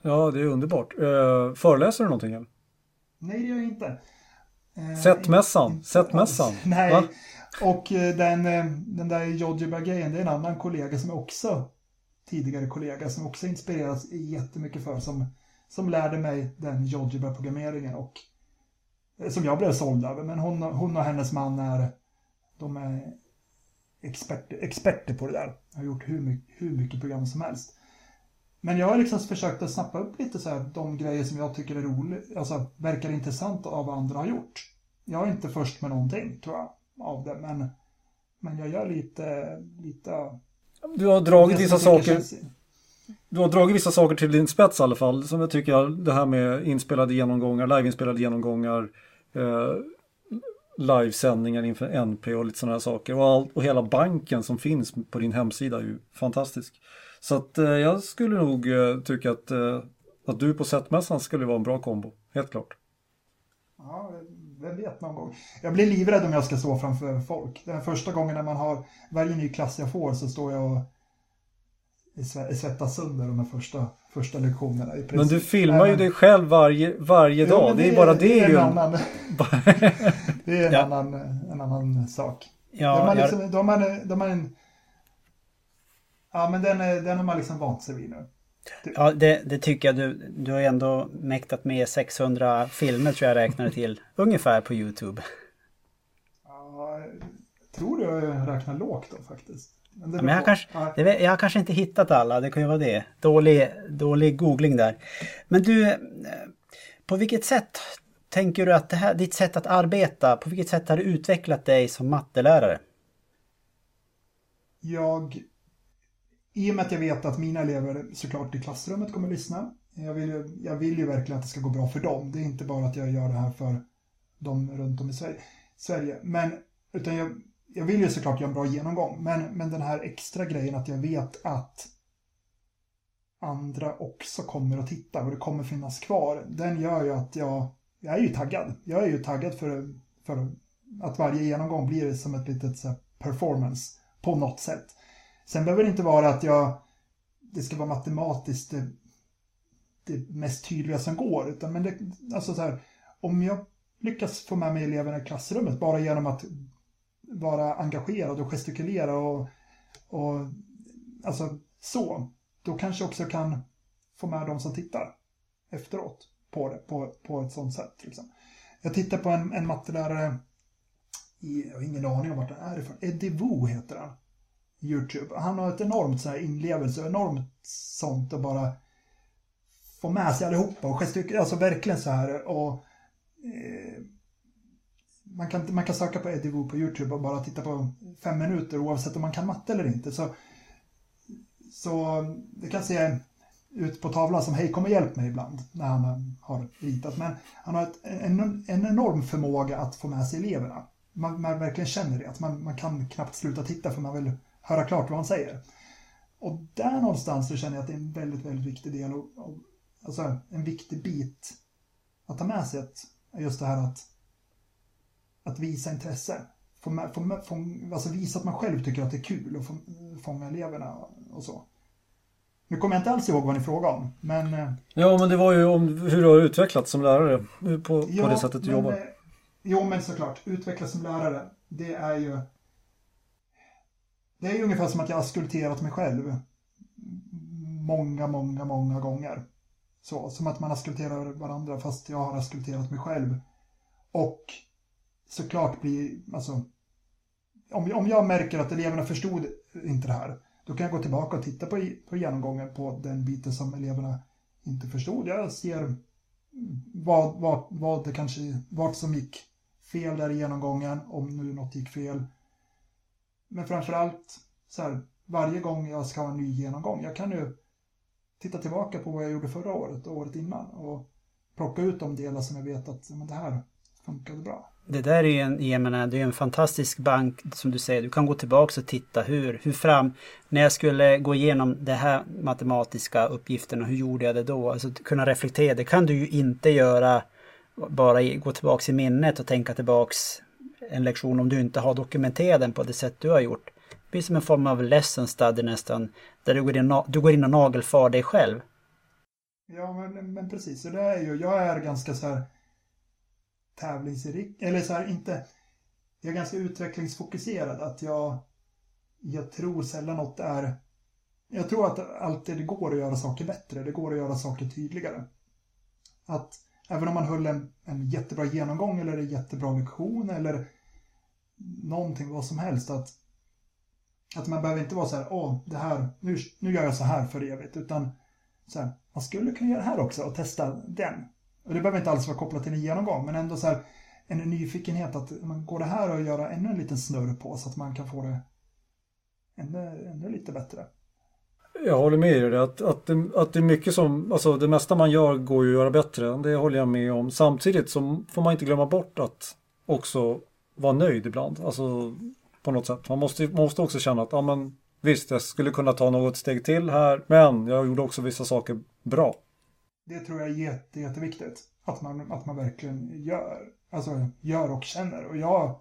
Ja, det är underbart. Eh, föreläser du någonting? Eller? Nej, det gör jag inte. Eh, Sättmässan. Sättmässan. Nej, Va? och den, den där Jojiba-grejen, det är en annan kollega som också tidigare kollega som också inspirerats jättemycket för som, som lärde mig den Jojiba-programmeringen och som jag blev såld över. Men hon, hon och hennes man är de är experter, experter på det där. Har gjort hur mycket, hur mycket program som helst. Men jag har liksom försökt att snappa upp lite så här, de grejer som jag tycker är roliga, alltså verkar intressant av vad andra har gjort. Jag är inte först med någonting, tror jag, av det, men, men jag gör lite, lite... Du har dragit vissa saker... Du har dragit vissa saker till din spets i alla fall, som jag tycker det här med inspelade genomgångar, liveinspelade genomgångar, eh, livesändningar inför NP och lite sådana här saker. Och, all, och hela banken som finns på din hemsida är ju fantastisk. Så att eh, jag skulle nog eh, tycka att, eh, att du på Sättmässan skulle vara en bra kombo, helt klart. Ja, vem vet någon gång. Jag blir livrädd om jag ska stå framför folk. Den första gången när man har varje ny klass jag får så står jag och svettas sönder de första, första lektionerna. Men du filmar Men, ju dig själv varje, varje dag. Jo, det, det, är bara det. Det är, en, annan, det är en, ja. annan, en annan sak. Ja, de, har liksom, jag... de, har, de har en Ja, men den, den har man liksom vant sig vid nu. Ja, det, det, tycker jag. Du, du har ändå mäktat med 600 filmer tror jag räknade till. ungefär på YouTube. Tror jag räknar lågt då faktiskt. Men, men jag, kanske, det, jag har kanske inte hittat alla, det kan ju vara det. Dålig, dålig googling där. Men du, eh, på vilket sätt tänker du att det här, ditt sätt att arbeta, på vilket sätt har det utvecklat dig som mattelärare? Jag i och med att jag vet att mina elever såklart i klassrummet kommer att lyssna. Jag vill, ju, jag vill ju verkligen att det ska gå bra för dem. Det är inte bara att jag gör det här för dem runt om i Sverige. Men, utan jag, jag vill ju såklart göra en bra genomgång. Men, men den här extra grejen att jag vet att andra också kommer att titta och det kommer finnas kvar. Den gör ju att jag, jag är ju taggad. Jag är ju taggad för, för att varje genomgång blir som ett litet så performance på något sätt. Sen behöver det inte vara att jag, det ska vara matematiskt det, det mest tydliga som går, utan men det, alltså så här, om jag lyckas få med mig eleverna i klassrummet bara genom att vara engagerad och gestikulera och, och alltså så, då kanske jag också kan få med de som tittar efteråt på det på, på ett sånt sätt. Liksom. Jag tittar på en, en mattelärare, i, jag har ingen aning om vart den är ifrån, Eddie Wu heter han. YouTube. Han har ett enormt så här inlevelse, enormt sånt och bara få med sig allihopa och gestikulera, alltså verkligen så här och eh, man, kan, man kan söka på Eddie Wu på YouTube och bara titta på fem minuter oavsett om man kan matte eller inte. Så, så det kan se ut på tavlan som hej kom och hjälp mig ibland när han har ritat. Men han har ett, en, en enorm förmåga att få med sig eleverna. Man, man verkligen känner det, att man, man kan knappt sluta titta för man vill höra klart vad han säger. Och där någonstans så känner jag att det är en väldigt, väldigt viktig del och, och alltså en viktig bit att ta med sig att just det här att, att visa intresse. Få, få, få, alltså visa att man själv tycker att det är kul och få, fånga eleverna och så. Nu kommer jag inte alls ihåg vad ni frågade om, men... eh, Ja, men det var ju om hur du har utvecklats som lärare på, på Ja, det sättet du men, jobbar. eh, Jo, men såklart. Utvecklas som lärare, det är ju... Det är ju ungefär som att jag har skulpterat mig själv. Många, många, många gånger. Så, som att man har skulpterat varandra fast jag har skulpterat mig själv. Och såklart blir, alltså... Om, om jag märker att eleverna förstod inte det här, då kan jag gå tillbaka och titta på, på genomgången på den biten som eleverna inte förstod. Jag ser vad, vad, vad det kanske, vart som gick fel där i genomgången, om nu något gick fel. Men framförallt, så här, varje gång jag ska ha en ny genomgång, jag kan ju titta tillbaka på vad jag gjorde förra året och året innan och plocka ut de delar som jag vet att men det här funkade bra. Det där är ju en, jag menar, det är en fantastisk bank som du säger. Du kan gå tillbaka och titta hur, hur fram, när jag skulle gå igenom det här matematiska uppgifterna, hur gjorde jag det då? Alltså kunna reflektera, det kan du ju inte göra bara gå tillbaks i minnet och tänka tillbaks en lektion om du inte har dokumenterat den på det sätt du har gjort. Det blir som en form av lesson study nästan, där du går in, och- du går in och nagelfar dig själv. Ja, men, men precis. Så det är ju, jag är ganska så här tävlingsrik, eller så här inte, jag är ganska utvecklingsfokuserad. Att jag, jag tror sällan något är, jag tror att alltid det går att göra saker bättre, det går att göra saker tydligare. Att även om man höll en, en jättebra genomgång eller en jättebra lektion eller någonting, vad som helst, att, att man behöver inte vara så här, åh, det här, nu, nu gör jag så här för evigt, utan så här, man skulle kunna göra det här också och testa den. Och det behöver inte alls vara kopplat till en genomgång, men ändå så här en nyfikenhet att man går det här och göra ännu en liten snurr på så att man kan få det ännu, ännu lite bättre. Jag håller med er. Att, att, det, att det är mycket som, alltså det mesta man gör går ju att göra bättre. Det håller jag med om. Samtidigt så får man inte glömma bort att också vara nöjd ibland. Alltså på något sätt. Man måste, man måste också känna att, ja men visst, jag skulle kunna ta något steg till här, men jag gjorde också vissa saker bra. Det tror jag är jätte, jätteviktigt. Att man, att man verkligen gör, alltså gör och känner. Och jag,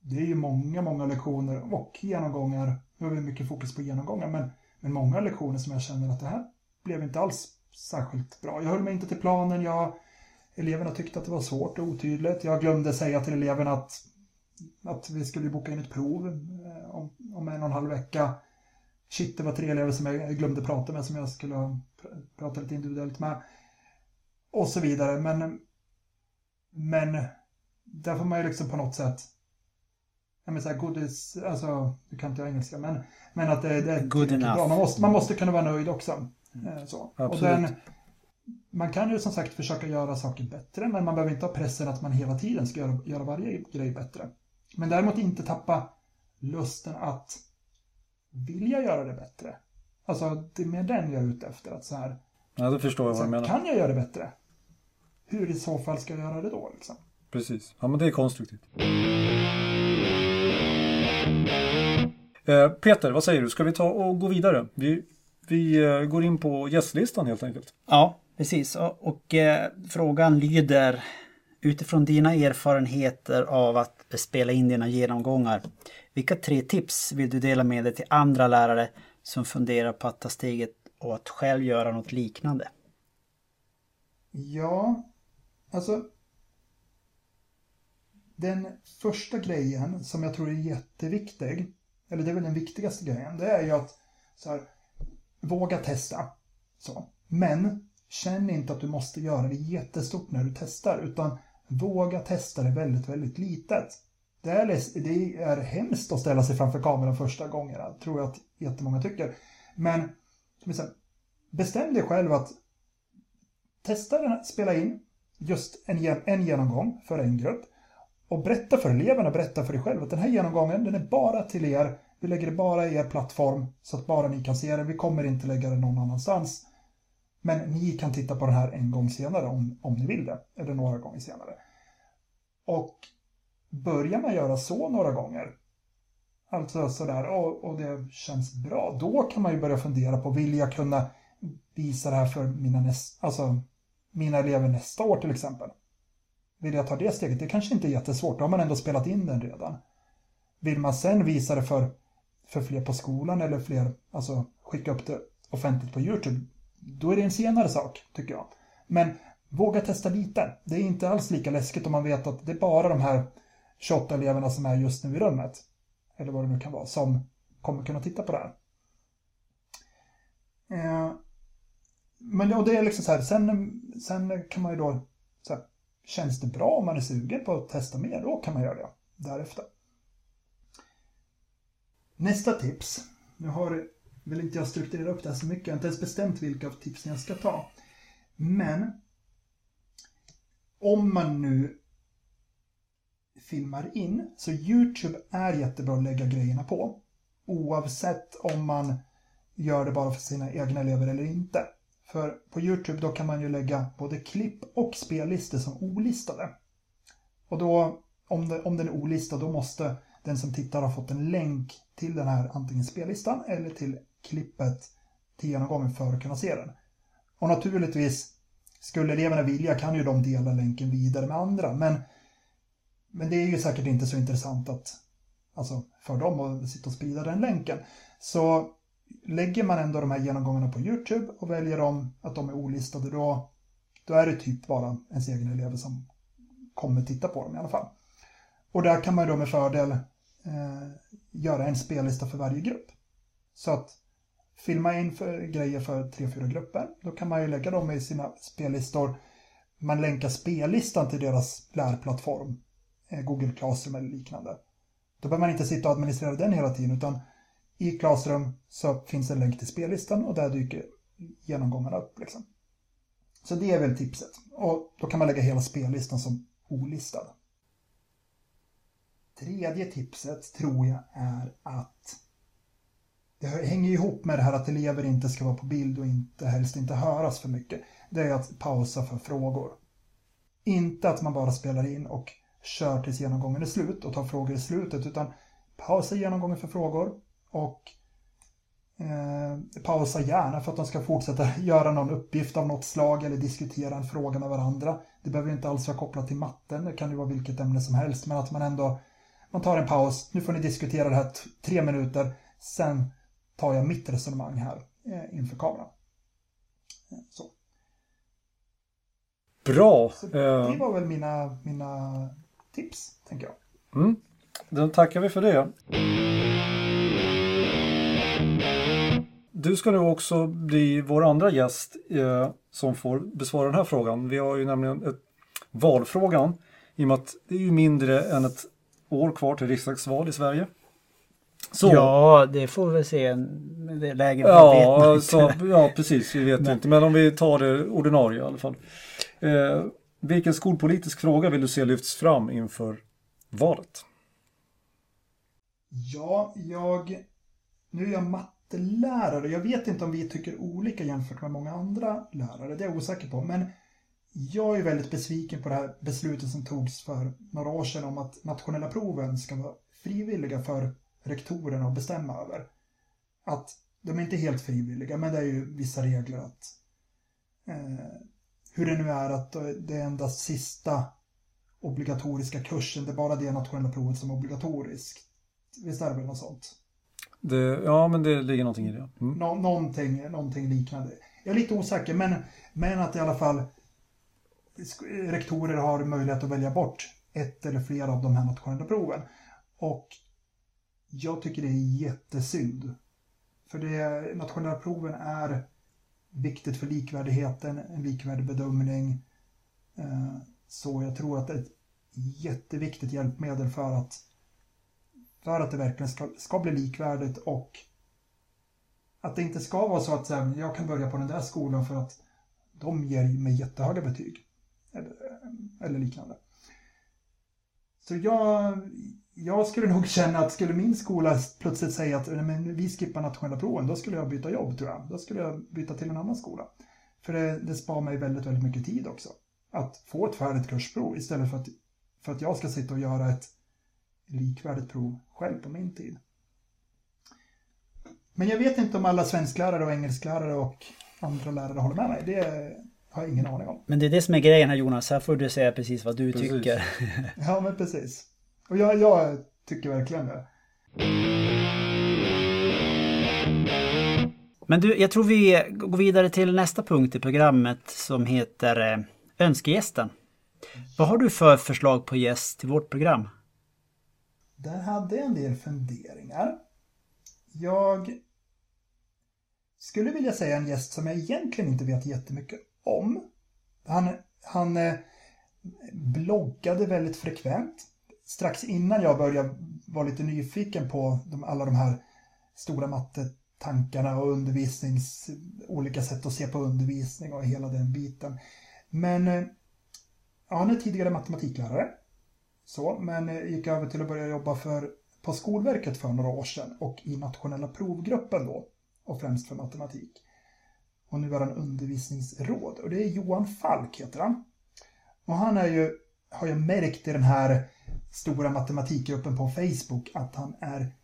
det är ju många, många lektioner och genomgångar. Nu har vi mycket fokus på genomgångar, men, men många lektioner som jag känner att det här blev inte alls särskilt bra. Jag höll mig inte till planen. Jag, eleverna tyckte att det var svårt och otydligt. Jag glömde säga till eleverna att, att vi skulle boka in ett prov eh, om, om en och en halv vecka. Shit, det var tre elever som jag glömde prata med som jag skulle prata lite individuellt med. Och så vidare. Men, men där får man ju liksom på något sätt jag menar så här, godis, alltså, du kan inte jag engelska, men, men att det, det är Good enough. bra. Man måste, man måste kunna vara nöjd också. Eh, Så. Och Absolut. den, man kan ju som sagt försöka göra saker bättre, men man behöver inte ha pressen att man hela tiden ska göra, göra varje grej bättre. Men däremot inte tappa lusten att vilja göra det bättre. Alltså, det är mer den jag är ute efter. Att så här, Ja, det förstår jag vad du menar. kan jag göra det bättre? Hur i så fall ska jag göra det då? Liksom? Precis. Ja, men det är konstruktivt. Eh, Peter, vad säger du? Ska vi ta och gå vidare? Vi, vi eh, går in på gästlistan helt enkelt. Ja, precis. Och, och eh, frågan lyder utifrån dina erfarenheter av att spela in dina genomgångar. Vilka tre tips vill du dela med dig till andra lärare som funderar på att ta steget och att själv göra något liknande? Ja, alltså. Den första grejen som jag tror är jätteviktig, eller det är väl den viktigaste grejen, det är ju att så här, våga testa. Så. Men känn inte att du måste göra det jättestort när du testar, utan våga testa det väldigt, väldigt litet. Det är, det är hemskt att ställa sig framför kameran första gången, tror jag att jättemånga tycker. Men bestäm dig själv att testa den här, spela in just en, en genomgång för en grupp och berätta för eleverna, berätta för dig själv att den här genomgången, den är bara till er. Vi lägger det bara i er plattform så att bara ni kan se den. Vi kommer inte lägga den någon annanstans. Men ni kan titta på den här en gång senare om, om ni vill det, eller några gånger senare. Och börjar man göra så några gånger, alltså sådär, och, och det känns bra, då kan man ju börja fundera på, vill jag kunna visa det här för mina, näst, alltså, mina elever nästa år till exempel? Vill jag ta det steget? Det kanske inte är jättesvårt, då har man ändå spelat in den redan. Vill man sen visa det för, för fler på skolan eller fler, alltså skicka upp det offentligt på YouTube, då är det en senare sak, tycker jag. Men våga testa lite. Det är inte alls lika läskigt om man vet att det är bara de här 28 eleverna som är just nu i rummet, eller vad det nu kan vara, som kommer kunna titta på det här. Eh, men och det är liksom så här, sen, sen kan man ju då, så här, känns det bra om man är sugen på att testa mer, då kan man göra det därefter. Nästa tips. Nu har vill inte jag strukturera upp det här så mycket, jag har inte ens bestämt vilka av tipsen jag ska ta. Men om man nu filmar in, så YouTube är jättebra att lägga grejerna på. Oavsett om man gör det bara för sina egna elever eller inte. För på YouTube då kan man ju lägga både klipp och spellistor som olistade. Och då, om, det, om den är olistad, då måste den som tittar ha fått en länk till den här antingen spellistan eller till klippet till genomgången för att kunna se den. Och naturligtvis, skulle eleverna vilja kan ju de dela länken vidare med andra, men, men det är ju säkert inte så intressant att, alltså för dem att sitta och sprida den länken. Så lägger man ändå de här genomgångarna på YouTube och väljer dem, att de är olistade, då, då är det typ bara ens egen elever som kommer titta på dem i alla fall. Och där kan man då med fördel eh, göra en spellista för varje grupp. Så att filma in för grejer för tre, fyra grupper, då kan man ju lägga dem i sina spellistor. Man länkar spellistan till deras lärplattform, eh, Google Classroom eller liknande. Då behöver man inte sitta och administrera den hela tiden, utan i Classroom så finns en länk till spellistan och där dyker genomgångarna upp. Liksom. Så det är väl tipset. Och då kan man lägga hela spellistan som olistad. Tredje tipset tror jag är att det hänger ihop med det här att elever inte ska vara på bild och inte, helst inte höras för mycket. Det är att pausa för frågor. Inte att man bara spelar in och kör tills genomgången är slut och tar frågor i slutet, utan pausa genomgången för frågor och eh, pausa gärna för att de ska fortsätta göra någon uppgift av något slag eller diskutera en fråga med varandra. Det behöver inte alls vara kopplat till matten, det kan ju vara vilket ämne som helst, men att man ändå man tar en paus, nu får ni diskutera det här tre minuter, sen tar jag mitt resonemang här eh, inför kameran. Eh, så. Bra! Så det var väl mina, mina tips, tänker jag. Mm. Då tackar vi för det. Du ska nu också bli vår andra gäst eh, som får besvara den här frågan. Vi har ju nämligen ett valfrågan i och med att det är ju mindre än ett år kvar till riksdagsval i Sverige. Så. Ja, det får vi väl se. Det läget ja, så, ja, precis. Vi vet inte. Men om vi tar det ordinarie i alla fall. Eh, vilken skolpolitisk fråga vill du se lyfts fram inför valet? Ja, jag... Nu är jag mattelärare. Jag vet inte om vi tycker olika jämfört med många andra lärare. Det är jag osäker på. Men jag är väldigt besviken på det här beslutet som togs för några år sedan om att nationella proven ska vara frivilliga för rektorerna att bestämma över. Att de är inte helt frivilliga, men det är ju vissa regler att eh, hur det nu är att det är endast sista obligatoriska kursen, det är bara det nationella provet som är obligatoriskt. Visst är det väl något sånt? Det, ja, men det ligger någonting i det. Mm. Nå, någonting, någonting liknande. Jag är lite osäker, men, men att i alla fall rektorer har möjlighet att välja bort ett eller flera av de här nationella proven. Och jag tycker det är jättesynd. För det nationella proven är viktigt för likvärdigheten, en likvärdig bedömning. Eh, så jag tror att det är ett jätteviktigt hjälpmedel för att, för att det verkligen ska, ska bli likvärdigt och att det inte ska vara så att jag kan börja på den där skolan för att de ger mig jättehöga betyg. Eller, eller liknande. Så jag, jag skulle nog känna att skulle min skola plötsligt säga att men vi skippar nationella proven, då skulle jag byta jobb tror jag. Då skulle jag byta till en annan skola. För det, det spar mig väldigt, väldigt mycket tid också. Att få ett färdigt kursprov istället för att, för att jag ska sitta och göra ett likvärdigt prov själv på min tid. Men jag vet inte om alla svensklärare och engelsklärare och andra lärare håller med mig. Det har jag ingen aning om. Men det är det som är grejen här Jonas, här får du säga precis vad du precis. tycker. ja men precis. Och jag, jag tycker verkligen det. Men du, jag tror vi går vidare till nästa punkt i programmet som heter eh, Önskegästen. Vad har du för förslag på gäst till vårt program? Där hade jag en del funderingar. Jag skulle vilja säga en gäst som jag egentligen inte vet jättemycket om. Han, han eh, bloggade väldigt frekvent. Strax innan jag började vara lite nyfiken på de, alla de här stora mattetankarna och undervisnings, olika sätt att se på undervisning och hela den biten. Men eh, ja, han är tidigare matematiklärare. Så, men eh, gick över till att börja jobba för, på Skolverket för några år sedan och i nationella provgruppen då och främst för matematik. Och nu är han undervisningsråd och det är Johan Falk heter han. Och han är ju, har jag märkt i den här stora matematikgruppen på Facebook att han är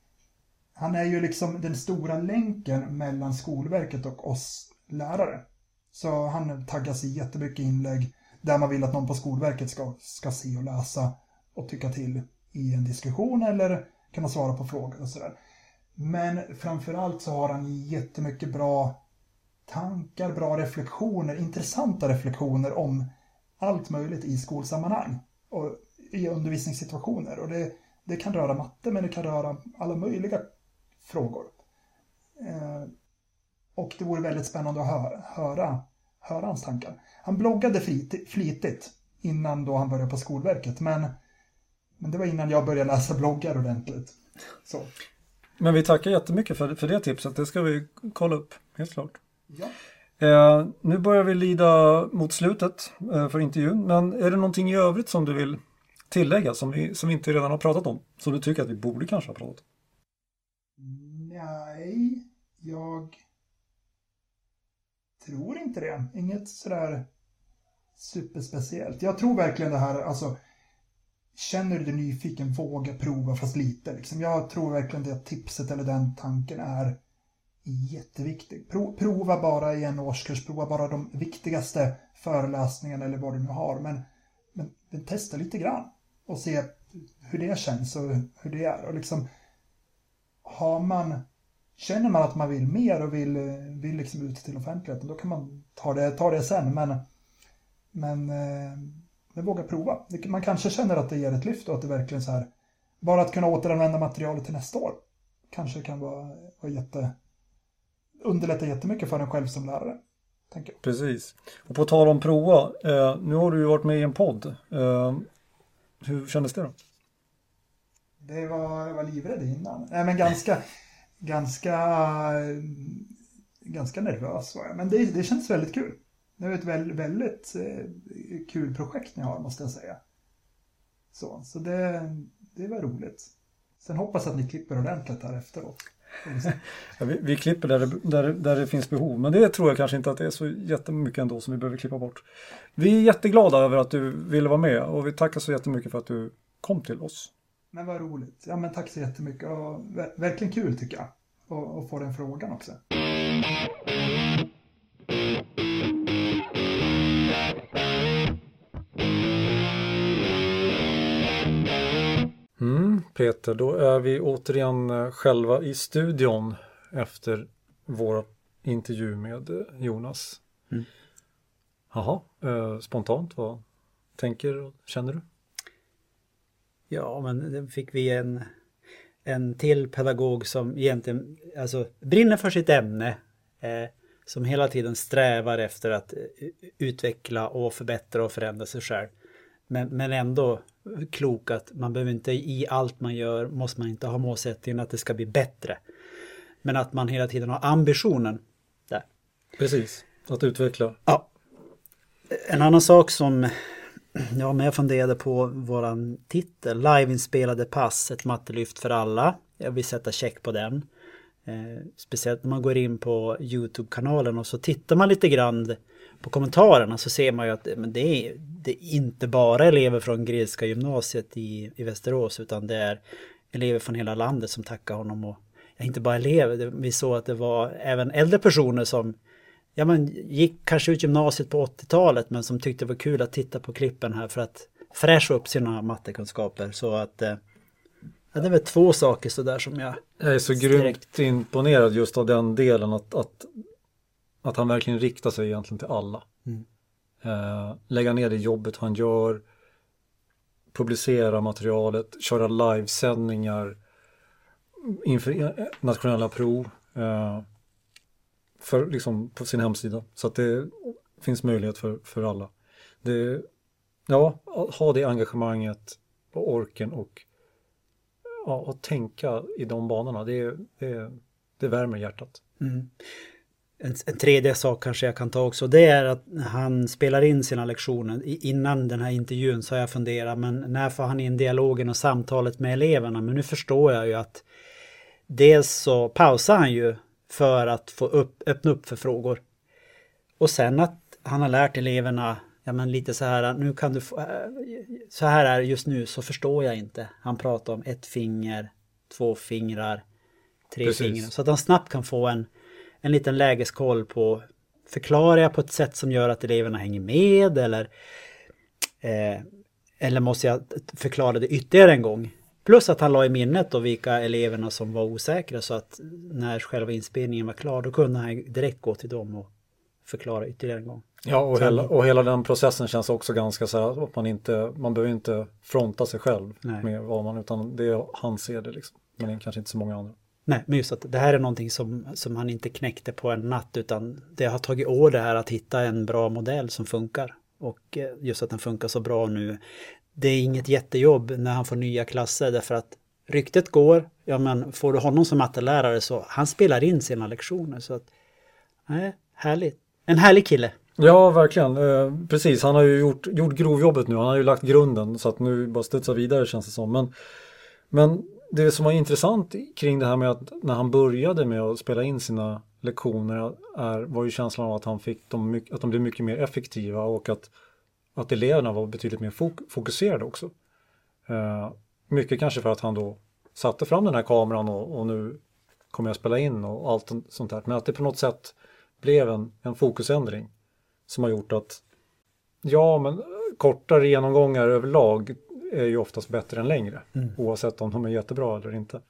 han är ju liksom den stora länken mellan Skolverket och oss lärare. Så han taggar sig jättemycket inlägg där man vill att någon på Skolverket ska, ska se och läsa och tycka till i en diskussion eller kunna svara på frågor och sådär. Men framförallt så har han jättemycket bra tankar, bra reflektioner, intressanta reflektioner om allt möjligt i skolsammanhang och i undervisningssituationer. Och det, det kan röra matte, men det kan röra alla möjliga frågor. Eh, och det vore väldigt spännande att höra, höra, höra hans tankar. Han bloggade flitigt, flitigt innan då han började på Skolverket, men, men det var innan jag började läsa bloggar ordentligt. Så. Men vi tackar jättemycket för, för det tipset. Det ska vi kolla upp, helt klart. Ja. Eh, nu börjar vi lida mot slutet eh, för intervjun. Men är det någonting i övrigt som du vill tillägga som vi, som vi inte redan har pratat om? Som du tycker att vi borde kanske ha pratat om? Nej, jag tror inte det. Inget sådär superspeciellt. Jag tror verkligen det här, alltså Känner du dig nyfiken, våga prova fast lite. Liksom. Jag tror verkligen det tipset eller den tanken är jätteviktig. prova bara i en årskurs, prova bara de viktigaste föreläsningarna eller vad du nu har. Men, men, men testa lite grann och se hur det känns och hur det är. Och liksom, har man, känner man att man vill mer och vill, vill liksom ut till offentligheten, då kan man ta det, ta det sen. Men, men eh, men våga prova. Man kanske känner att det ger ett lyft och att det verkligen så här, bara att kunna återanvända materialet till nästa år kanske kan vara, vara jätte, underlätta jättemycket för en själv som lärare. Precis. Och på tal om prova, eh, nu har du ju varit med i en podd. Eh, hur kändes det då? Det var, jag var livrädd innan. Nej men ganska, ganska, ganska nervös var jag. Men det, det känns väldigt kul. Det är ett väldigt, väldigt eh, kul projekt ni har måste jag säga. Så, så det, det var roligt. Sen hoppas jag att ni klipper ordentligt här efteråt vi, vi, klipper där det, där, där det finns behov, men det tror jag kanske inte att det är så jättemycket ändå som vi behöver klippa bort. Vi är jätteglada över att du ville vara med och vi tackar så jättemycket för att du kom till oss. Men vad roligt. Ja, men tack så jättemycket och verkligen kul tycker jag. att få den frågan också. Peter, då är vi återigen eh, själva i studion efter vår intervju med eh, Jonas. Mm. Jaha, eh, spontant, vad tänker och känner du? Ja, men det fick vi en, en till pedagog som egentligen alltså, brinner för sitt ämne. Eh, som hela tiden strävar efter att utveckla och förbättra och förändra sig själv. Men, men ändå klok att man behöver inte i allt man gör måste man inte ha målsättningen att det ska bli bättre. Men att man hela tiden har ambitionen där. Precis, att utveckla. Ja. En annan sak som ja, men jag funderade på våran titel, liveinspelade pass, ett mattelyft för alla. Jag vill sätta check på den. Eh, speciellt när man går in på Youtube-kanalen och så tittar man lite grann på kommentarerna så ser man ju att men det, är, det är inte bara elever från Grekiska gymnasiet i, i Västerås utan det är elever från hela landet som tackar honom och ja, inte bara elever, vi såg att det var även äldre personer som ja, men, gick kanske ut gymnasiet på 80-talet men som tyckte det var kul att titta på klippen här för att fräscha upp sina mattekunskaper så att eh, Ja, det är väl två saker sådär som jag... Jag är så Direkt. grymt imponerad just av den delen att, att, att han verkligen riktar sig egentligen till alla. Mm. Eh, lägga ner det jobbet han gör, publicera materialet, köra livesändningar inför eh, nationella prov eh, för, liksom, på sin hemsida. Så att det finns möjlighet för, för alla. Det, ja, ha det engagemanget och orken och ja, och tänka i de banorna, det, det, det värmer hjärtat. Mm. En, en tredje sak kanske jag kan ta också, det är att han spelar in sina lektioner, innan den här intervjun så har jag funderat, men när får han in dialogen och samtalet med eleverna? Men nu förstår jag ju att dels så pausar han ju för att få upp, öppna upp för frågor. Och sen att han har lärt eleverna, ja men lite så här, nu kan du få, äh, så här är det just nu så förstår jag inte. Han pratar om ett finger, två fingrar, tre Precis. fingrar. Så att han snabbt kan få en, en liten lägeskoll på Förklarar jag på ett sätt som gör att eleverna hänger med eller eh, Eller måste jag förklara det ytterligare en gång? Plus att han la i minnet då vilka eleverna som var osäkra så att när själva inspelningen var klar då kunde han direkt gå till dem och förklara ytterligare en gång. Ja, och hela, och hela den processen känns också ganska så här att man inte, man behöver inte fronta sig själv Nej. med vad man, utan det är, han ser det liksom. Men det är kanske inte så många andra. Nej, men just att det här är någonting som, som han inte knäckte på en natt utan det har tagit år det här att hitta en bra modell som funkar. Och eh, just att den funkar så bra nu. Det är inget jättejobb när han får nya klasser därför att ryktet går, ja men får du honom som mattelärare så han spelar in sina lektioner så att, nej, härligt. En härlig kille. Ja, verkligen. Eh, precis, han har ju gjort, gjort grovjobbet nu. Han har ju lagt grunden så att nu bara studsa vidare känns det som. Men, men det som var intressant kring det här med att när han började med att spela in sina lektioner är, var ju känslan av att han fick dem, mycket- att de blev mycket mer effektiva och att, att eleverna var betydligt mer fok fokuserade också. Eh, mycket kanske för att han då satte fram den här kameran och, och nu kommer jag spela in och allt sånt där. Men att det på något sätt blev en, en fokusändring som har gjort att ja, men kortare genomgångar överlag är ju oftast bättre än längre oavsett om de är jättebra eller inte.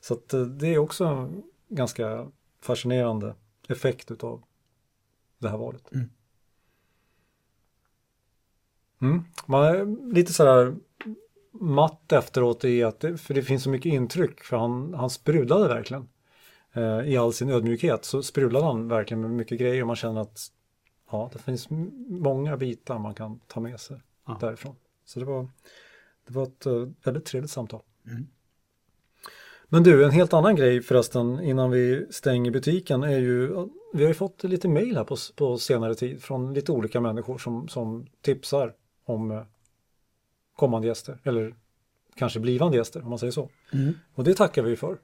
Så att eh, det är också en ganska fascinerande effekt utav det här valet. Mm. Mm. Man är lite sådär matt efteråt i att det, för det finns så mycket intryck för han, han sprudlade verkligen. Eh, I all sin ödmjukhet så sprudlade han verkligen med mycket grejer och man känner att ja, det finns många bitar man kan ta med sig Ja. därifrån. Så det var, det var ett eh, väldigt trevligt samtal. Mm. Men du, en helt annan grej förresten innan vi stänger butiken är ju vi har ju fått lite mejl här på, på senare tid från lite olika människor som, som tipsar om eh, kommande gäster eller kanske blivande gäster om man säger så. Mm. Och det tackar vi för.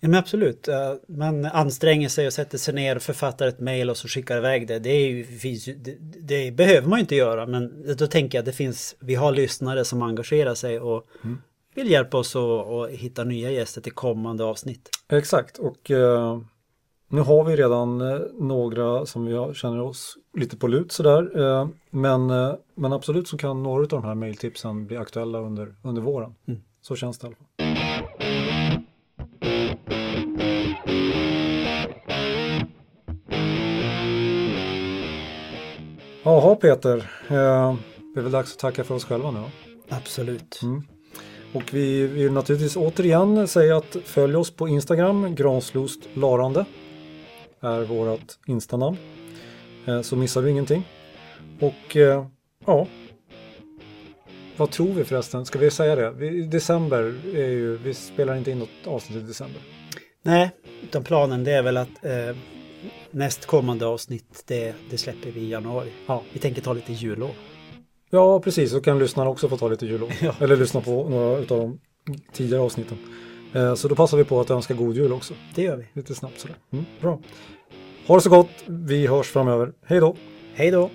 Ja men absolut. Eh, Man anstränger sig och sätter sig ner och författar ett mejl och så skickar iväg det. Det, ju, ju, det, det behöver man ju inte göra men då tänker jag att det finns, vi har lyssnare som engagerar sig och vill hjälpa oss att hitta nya gäster till kommande avsnitt. Exakt och eh, nu har vi redan eh, några som vi känner oss lite på lut sådär. Eh, men, eh, men absolut så kan några av de här mejltipsen bli aktuella under, under våren. Mm. Så känns det i alla fall. Jaha Peter, eh, det är väl dags att tacka för oss själva nu. Absolut. Mm. Och vi vill naturligtvis återigen säga att följ oss på Instagram, Granslust Larande är vårt Instanamn. Eh, Så missar du ingenting. Och eh, ja, vad tror vi förresten? Ska vi säga det? Vi, december är ju, vi spelar inte in något avsnitt i december. Nej, utan planen det är väl att eh, nästkommande avsnitt det, det släpper vi i januari. Ja. Vi tänker ta lite jullov. Ja, precis. Så kan lyssnarna också få ta lite jullov. Ja. Eller lyssna på några av de tidigare avsnitten. Eh, Så då passar vi på att önska god jul också. Det gör vi. Lite snabbt sådär. Mm, bra. Ha det så gott. Vi hörs framöver. Hej då! Hej då!